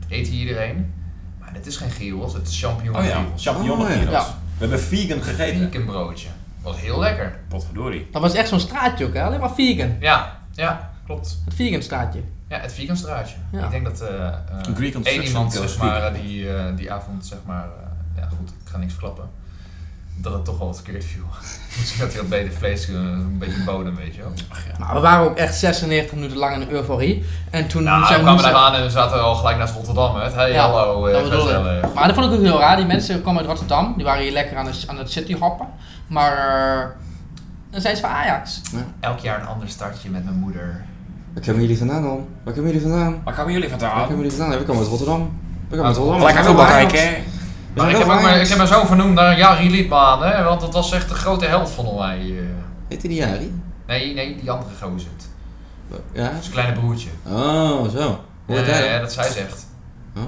Eet hier iedereen. Maar dit is geen gyros, het is champignon Oh ja, gyros. champignon Oh, gyros. Ja. We hebben vegan gegeten. Vegan broodje. Was heel lekker. Potverdorie. dat was echt zo'n straatje ook hè. Alleen maar vegan. Ja, ja, klopt. Het vegan straatje. Ja, het vegan straatje. Ja. Ik denk dat eh eh, Een Greek on één iemand zeg maar, die, eh, die avond, zeg maar, eh, ja goed, ik ga niks verklappen. Dat het toch wel wat verkeerd viel. Misschien had hij wat beter vlees, eh, een beetje bodem, weet je wel. Ach ja. Maar we waren ook echt 96 minuten lang in de euforie. En toen Nou, we kwamen moesten- daar aan en we zaten al gelijk naast Rotterdam. Hè. Hey, Ja, hallo, eh, dat bedoel ik. gezellig. Maar dat vond ik ook heel raar. Die mensen komen uit Rotterdam. Die waren hier lekker aan, de, aan het city hoppen. Maar eh, dan zijn ze van Ajax. Elk jaar een ander startje met mijn moeder. Waar komen jullie vandaan dan? Waar komen jullie vandaan? Waar komen jullie Waar vandaan? komen jullie vandaan? Ja, we komen uit Rotterdam. We komen uit Rotterdam. Lekker We voetbal kijken, Maar ik, heb ook mijn, ik heb mijn zoon vernoemd naar Jari Liedman, hè, want dat was echt de grote held van mij. eh. Heet hij die Jari? Nee, nee, die andere gozer. Ja? Zijn kleine broertje. Oh, zo. Hoe heet Ja, hij ja, dat zij zegt. Oh.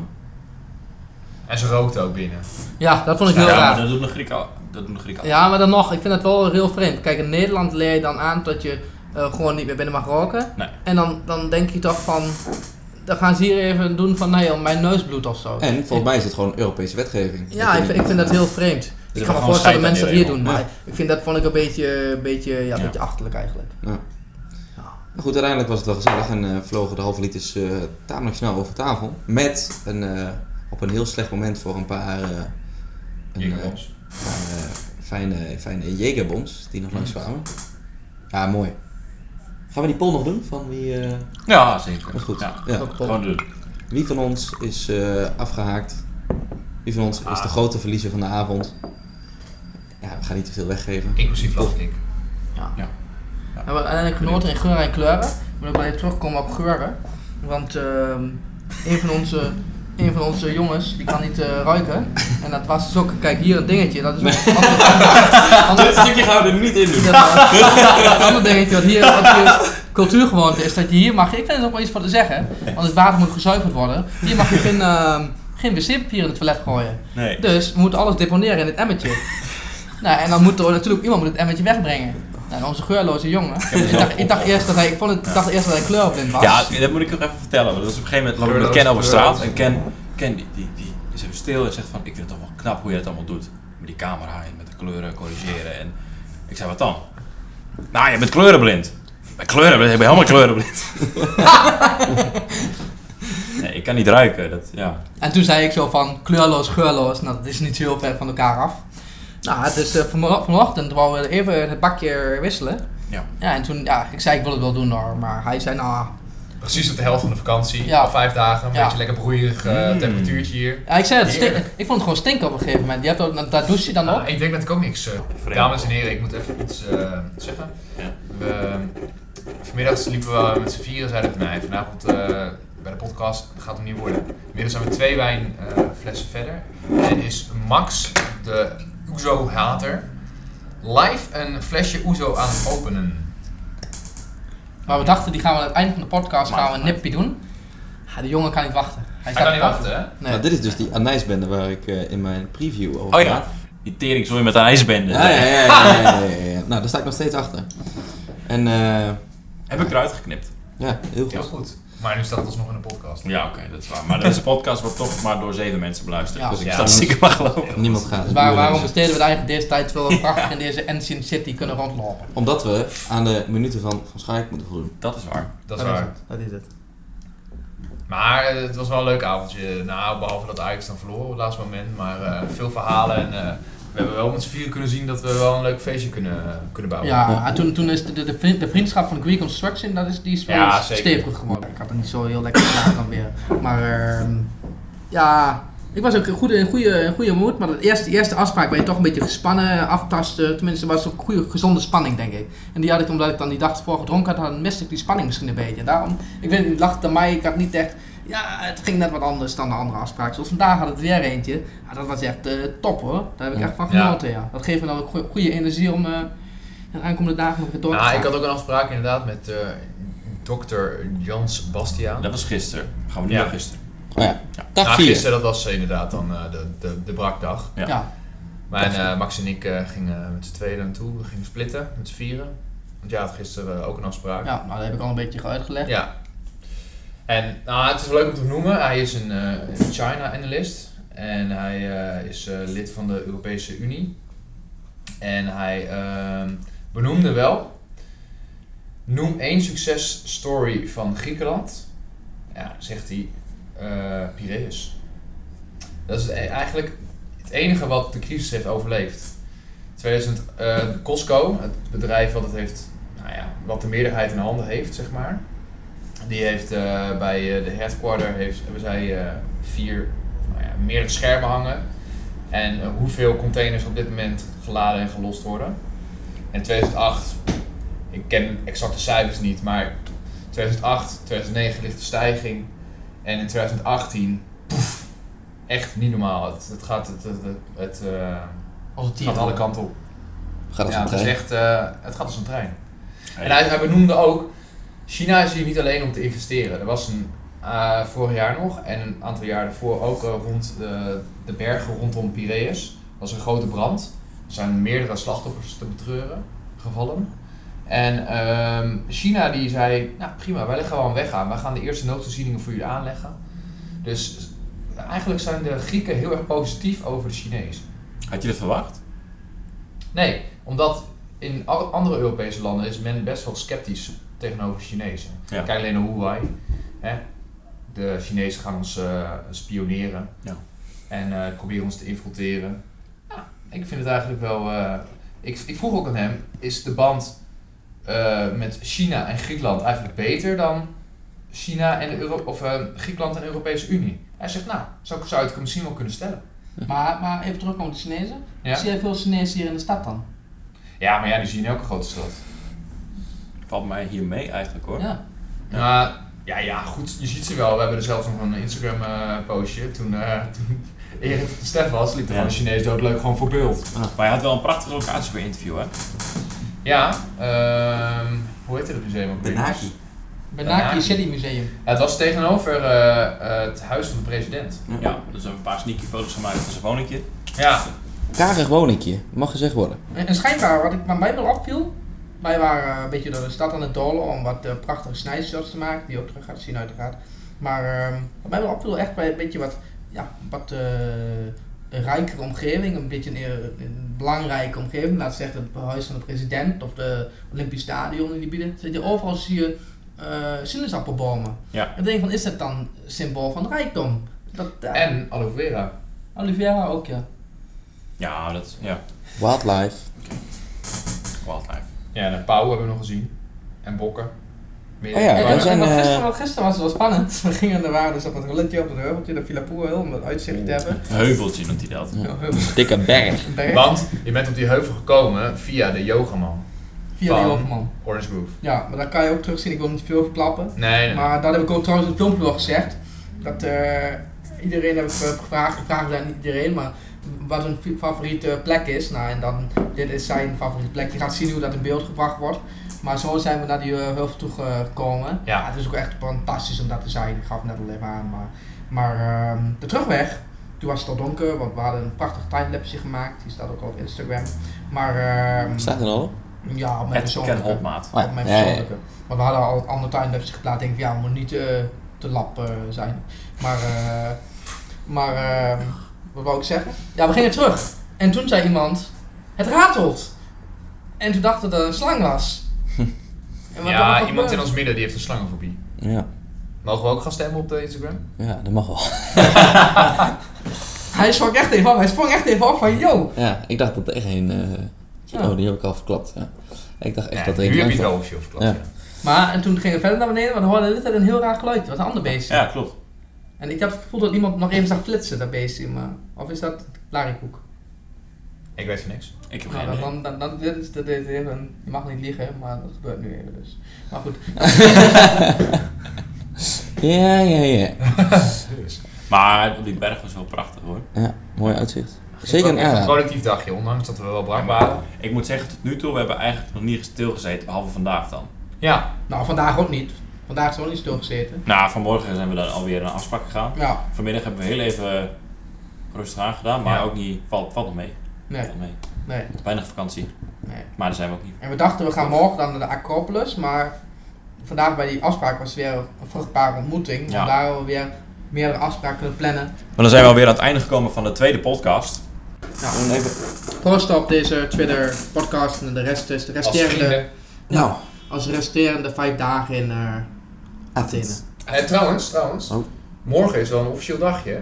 En ze rookte ook binnen. Ja, dat vond ik heel Ja, raar. dat doen de Grieken al. Dat doen de Grieken al. Ja, maar dan nog, ik vind het wel heel vreemd. Kijk, in Nederland leer je dan aan dat je eh, gewoon niet meer binnen mag roken. Nee. En dan, dan denk je toch van, dan gaan ze hier even doen van, nee, mijn neus bloedt of zo. En volgens mij is het gewoon Europese wetgeving. Ja, ik, vind- ik vind dat heel vreemd. Ik kan me gewoon voorstellen dat mensen dat hier doen, maar ik vind dat vond ik een beetje, een beetje, ja, een Ja. beetje achterlijk eigenlijk. Maar goed, uiteindelijk was het wel gezellig en eh, vlogen de halve liters eh, tamelijk snel over tafel. Met een, eh, op een heel slecht moment voor een paar eh, een, eh, paar, fijne, fijne Jägerbombs die nog langs kwamen. Ja, mooi. Gaan we die poll nog doen? Van wie, eh, Ja, zeker. Maar goed. Ja, Ja. gewoon doen. wie van ons is eh, afgehaakt? Wie van ons is de Ah. grote verliezer van de avond? Ja, we gaan niet te veel weggeven. Inclusief Lastik. We hebben uiteindelijk genoten in geuren en kleuren. Ik ook wel even terugkomen op geuren. Want ehm, een, van onze, een van onze jongens, die kan niet eh, ruiken. En dat was dus ook, kijk hier een dingetje. Dat is een ander, ander, stukje gaan we er niet in doen. dat, eh, een ander dingetje wat hier, wat hier cultuurgewoonte is. Dat je hier mag, ik vind er ook wel iets voor te zeggen. Want het water moet gezuiverd worden. Hier mag je geen, ehm, geen wc-papier in het toilet gooien. Nee. Dus we moeten alles deponeren in het emmertje. nou, en dan moet er natuurlijk iemand moet het emmertje wegbrengen. Nou, onze geurloze jongen. Ik dacht, ik dacht eerst dat hij, ik vond het, ik dacht eerst dat hij kleurblind was. Ja, dat moet ik nog even vertellen. want Dat is op een gegeven moment loop ik met Ken over straat. En Ken, Ken die, die, die is even stil en zegt van, ik vind het toch wel knap hoe je dat allemaal doet. Met die camera en met de kleuren corrigeren. En ik zei, wat dan? Nou, je bent kleurenblind. Ik ben kleurenblind, ik ben helemaal kleurenblind. nee, ik kan niet ruiken. Dat, ja. En toen zei ik zo van kleurloos, geurloos. Nou, dat is niet zo heel ver van elkaar af. Nou, dus eh, vanmo- vanochtend wou we even het bakje wisselen. Ja. Ja, en toen, ja, ik zei ik wil het wel doen hoor. Maar hij zei nou, Precies op de helft van de vakantie. Ja. Al vijf dagen. Een Ja. beetje lekker broeierig eh, Mm. temperatuurtje hier. ja, ik zei het, stink- ik vond het gewoon stinken op een gegeven moment. Je hebt ook, daar douche je dan Nou, ook. ik denk dat ik ook niks. eh, Vreemd. dames en heren, ik moet even iets eh, zeggen. Ja. We, vanmiddag liepen we met z'n vieren. Zeiden we, nee, vanavond eh, bij de podcast dat gaat hem niet worden. Inmiddels zijn we twee wijnflessen verder. En is Max, de Oezo-hater, live een flesje Oezo aan het openen. Maar we dachten, die gaan we aan het einde van de podcast gaan we een nipje doen. Ja, de jongen kan niet wachten. Hij staat kan niet te wachten, hè? Nee. Nou, dit is dus die anijsbende waar ik eh, in mijn preview over Oh ja, die tering zo met een ijsbende. Ja, ja, ja, ja, ja, ja, ja, ja. Nou, daar sta ik nog steeds achter. En eh, Heb ik eruit geknipt. ja, heel Heel goed. Maar nu staat het alsnog in de podcast. Ja, oké, dat is waar. Maar deze podcast wordt toch maar door zeven mensen beluisterd. Ja. dus ik Ja. sta zeker maar geloven. Niemand gaat Dus het waar- waarom besteden we eigenlijk deze tijd terwijl we prachtig in deze Ancient City kunnen rondlopen? Omdat we aan de minuten van, van Schaik moeten voldoen. Dat is waar. Dat is waar. het. Dat is het. Maar eh, het was wel een leuk avondje. Nou, behalve dat Ajax dan verloren op het laatste moment. Maar eh, veel verhalen en eh, we hebben wel met z'n vieren kunnen zien dat we wel een leuk feestje kunnen, kunnen bouwen. Ja, en toen, toen is de, de, de, vriend- de vriendschap van Greek Construction, dat is, die is wel Ja, zeker. stevig geworden. Ik had er niet zo heel lekker gedaan dan weer. Maar ehm, ja, ik was ook in goede, in goede, in goede moed. Maar de eerste, de eerste afspraak ben je toch een beetje gespannen, aftasten. Tenminste, was het ook goede, gezonde spanning, denk ik. En die had ik omdat ik dan die dag ervoor gedronken had, dan miste ik die spanning misschien een beetje. Daarom, ik weet niet, het lag aan mij, ik had niet echt... Ja, het ging net wat anders dan de andere afspraak. Zoals vandaag had het weer eentje. Ja, dat was echt eh, top hoor. Daar heb ik Ja. echt van Ja. genoten, ja. Dat geeft me dan ook goe- goede energie om... eh, de aankomende dagen nog weer door te gaan. ik had ook een afspraak inderdaad met eh dokter Jans Bastiaan. Dat was gisteren. Gaan we nu Ja. naar gisteren. Oh ja, dag Nou, 4. gisteren, dat was inderdaad dan eh, de, de, de brakdag. Ja. Ja. Maar eh, Max en ik gingen met z'n tweeën naartoe. We gingen splitten met z'n vieren. Want jij had gisteren ook een afspraak. ja, nou dat heb ik al een beetje uitgelegd. Ja. En nou, het is wel leuk om te noemen. Hij is een eh, China-analyst. En hij eh, is eh, lid van de Europese Unie. En hij ehm, benoemde wel... Noem één successtory van Griekenland. Ja, zegt hij... Piraeus. Dat is e- eigenlijk het enige wat de crisis heeft overleefd. 2000, eh, Costco, het bedrijf wat het heeft, nou ja, wat de meerderheid in handen heeft, zeg maar. Die heeft eh, bij eh, de headquarter heeft, hebben zij eh, vier, nou ja, meerdere schermen hangen. En hoeveel containers op dit moment geladen en gelost worden. In 2008, ik ken de exacte cijfers niet, maar 2008, 2009 ligt de stijging. En in 2018, poef, echt niet normaal. Het, het gaat, het, het, het, het, eh, Als het gaat alle kanten op. Gaat als Ja, een het is trein. echt, eh, het gaat als een trein. En hij, hij benoemde ook, China is hier niet alleen om te investeren. Er was een, eh, vorig jaar nog en een aantal jaar daarvoor ook eh, rond de, de bergen rondom Piraeus. was een grote brand. Er zijn meerdere slachtoffers te betreuren gevallen. En ehm, China die zei, nou prima, wij leggen wel een weg aan. Wij gaan de eerste noodvoorzieningen voor jullie aanleggen. Dus eigenlijk zijn de Grieken heel erg positief over de Chinezen. Had je dat verwacht? Nee, omdat in andere Europese landen is men best wel sceptisch tegenover Chinezen. Ja. Kijk alleen naar Huawei. Hè? De Chinezen gaan ons eh, spioneren Ja. en eh, proberen ons te infiltreren. Ja, ik vind het eigenlijk wel. eh, ik, ik vroeg ook aan hem: is de band eh, met China en Griekenland eigenlijk beter dan China en de Euro of, eh, Griekenland en de Europese Unie? Hij zegt: Nou, zou, zou ik het misschien wel kunnen stellen. Maar, maar even terugkomen op de Chinezen. Ja? Zie je veel Chinezen hier in de stad dan? Ja, maar ja, die zie je in elke grote stad. Valt mij hier mee eigenlijk hoor. Ja. Nou, ja, ja, goed, je ziet ze wel. We hebben er zelfs nog een Instagram eh, postje. Toen, eh toen Erik op de Stef was, liep er Ja. gewoon een Chinees doodleuk gewoon voor beeld. Maar je had wel een prachtige locatie voor interview hè? Ja, ehm, hoe heette het museum ook? Benaki. Benaki Benaki. City Museum. Ja, het was tegenover eh, het huis van de president. Ja, dus een paar sneaky foto's gemaakt van zijn woningje. Ja, Karig woningje, mag gezegd worden. En, en schijnbaar, wat ik, wat mij wel opviel, wij waren eh, een beetje door de stad aan het dolen om wat eh, prachtige snijshots te maken, die je ook terug gaat zien uiteraard. Maar ehm, wat mij wel opviel, echt bij een beetje wat, ja, wat eh, rijkere omgeving, een beetje een, een belangrijke omgeving, laat zeggen het huis van de president of de Olympisch Stadion in die bieden, zit je overal zie je eh sinaasappelbomen. Ja. En ik denk van, is dat dan symbool van rijkdom? Dat, en aloe vera. Oliveira ook, ja. Ja, dat ja. Wildlife. Wildlife. Ja, en een pauw hebben we nog gezien. En bokken. Meer Oh ja, daar zijn, en eh, gisteren, gisteren was het wel spannend. We gingen, er waren dus op het rolletje op het heuveltje, de Villa Poel, om het uitzicht te hebben. Een heuveltje noemt hij dat. Ja. Ja, Dikke berg. Want je bent op die heuvel gekomen via de yogaman. Via van- die overman. Orange Grove. Ja, maar dat kan je ook terugzien. Ik wil niet veel verklappen. Nee, nee. Maar dat heb ik ook trouwens in het filmpje wel gezegd. Dat eh, iedereen heb ik eh, gevraagd, gevraagd aan iedereen, maar wat een fi- favoriete plek is. Nou, en dan, dit is zijn favoriete plek. Je gaat zien hoe dat in beeld gebracht wordt. Maar zo zijn we naar die uh, heuvel toe gekomen. Ja. het is ook echt fantastisch om dat te zijn. Ik gaf het net al even aan. Maar, maar ehm, de terugweg, toen was het al donker, want we hadden een prachtig timelapse gemaakt. Die staat ook al op Instagram. Maar ehm, Staat er al ja, op mijn Het Ken persoonlijke. Hopmaat. Oh, Op mijn ja, ja, ja. persoonlijke. Want we hadden al een andere timelapse geplaatst. Denk ik, ja, we moeten niet eh, te lap eh, zijn. Maar, eh, maar eh, wat wou ik zeggen? Ja, we gingen terug. En toen zei iemand, het ratelt. En toen dacht ik dat het een slang was. En wat- ja, wat iemand in ons midden die heeft een slangenfobie. Ja. Mogen we ook gaan stemmen op de Instagram? ja, dat mag wel. Hij sprong echt even op. Hij sprong echt even op van, yo. Ja, ik dacht dat er echt een... eh, Ja. Oh, die heb ik al verklapt. Ja. Ik dacht echt Ja, dat er nu een heb je het wel was. officieel verklapt. Ja. ja. Maar, en toen gingen we verder naar beneden, want we hoorden dit een heel raar geluid. Het was een ander beestje. Ja, klopt. En ik had het gevoel dat iemand nog even zag flitsen, dat beestje. Maar, of is dat larikoek? Ik weet van niks. Ik heb Nou, geen dan, idee. dan, dan, dan, dit is, dit is even, je mag niet liegen, maar dat gebeurt nu even dus. Maar goed. Ja, ja, ja. Maar die berg was wel prachtig hoor. Ja, mooi uitzicht. Zeker een collectief dagje, ondanks dat we wel brak waren. Ik moet zeggen, tot nu toe, we hebben eigenlijk nog niet stilgezeten, behalve vandaag dan. Ja, Nou, vandaag ook niet. Vandaag is er ook niet stilgezeten. Nou, vanmorgen zijn we dan alweer naar afspraak gegaan. Ja, Vanmiddag hebben we heel even rustig aangedaan, maar Ja. ook niet, valt, valt nog mee. nee, Valt mee. nee, Weinig vakantie, nee. maar daar zijn we ook niet. En we dachten we gaan morgen dan naar de Acropolis, maar vandaag bij die afspraak was weer een vruchtbare ontmoeting. Ja. En daar we weer meerdere afspraken kunnen plannen. Maar dan zijn we alweer aan het einde gekomen van de tweede podcast. Nou, even... proost op deze Twitter podcast en de rest is de als resterende, vrienden. Nou, als resterende vijf dagen in eh Athene. En trouwens, trouwens. Oh. Morgen is wel een officieel dagje. hè?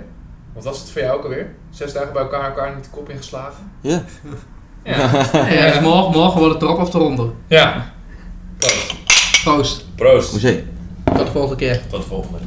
Wat was het voor jou ook alweer? Zes dagen bij elkaar, elkaar niet de kop ingeslagen? Ja. Ja. Ja, dus morgen, morgen wordt het erop of eronder. ja. Proost. Proost. Proost. Tot de volgende keer. Tot de volgende.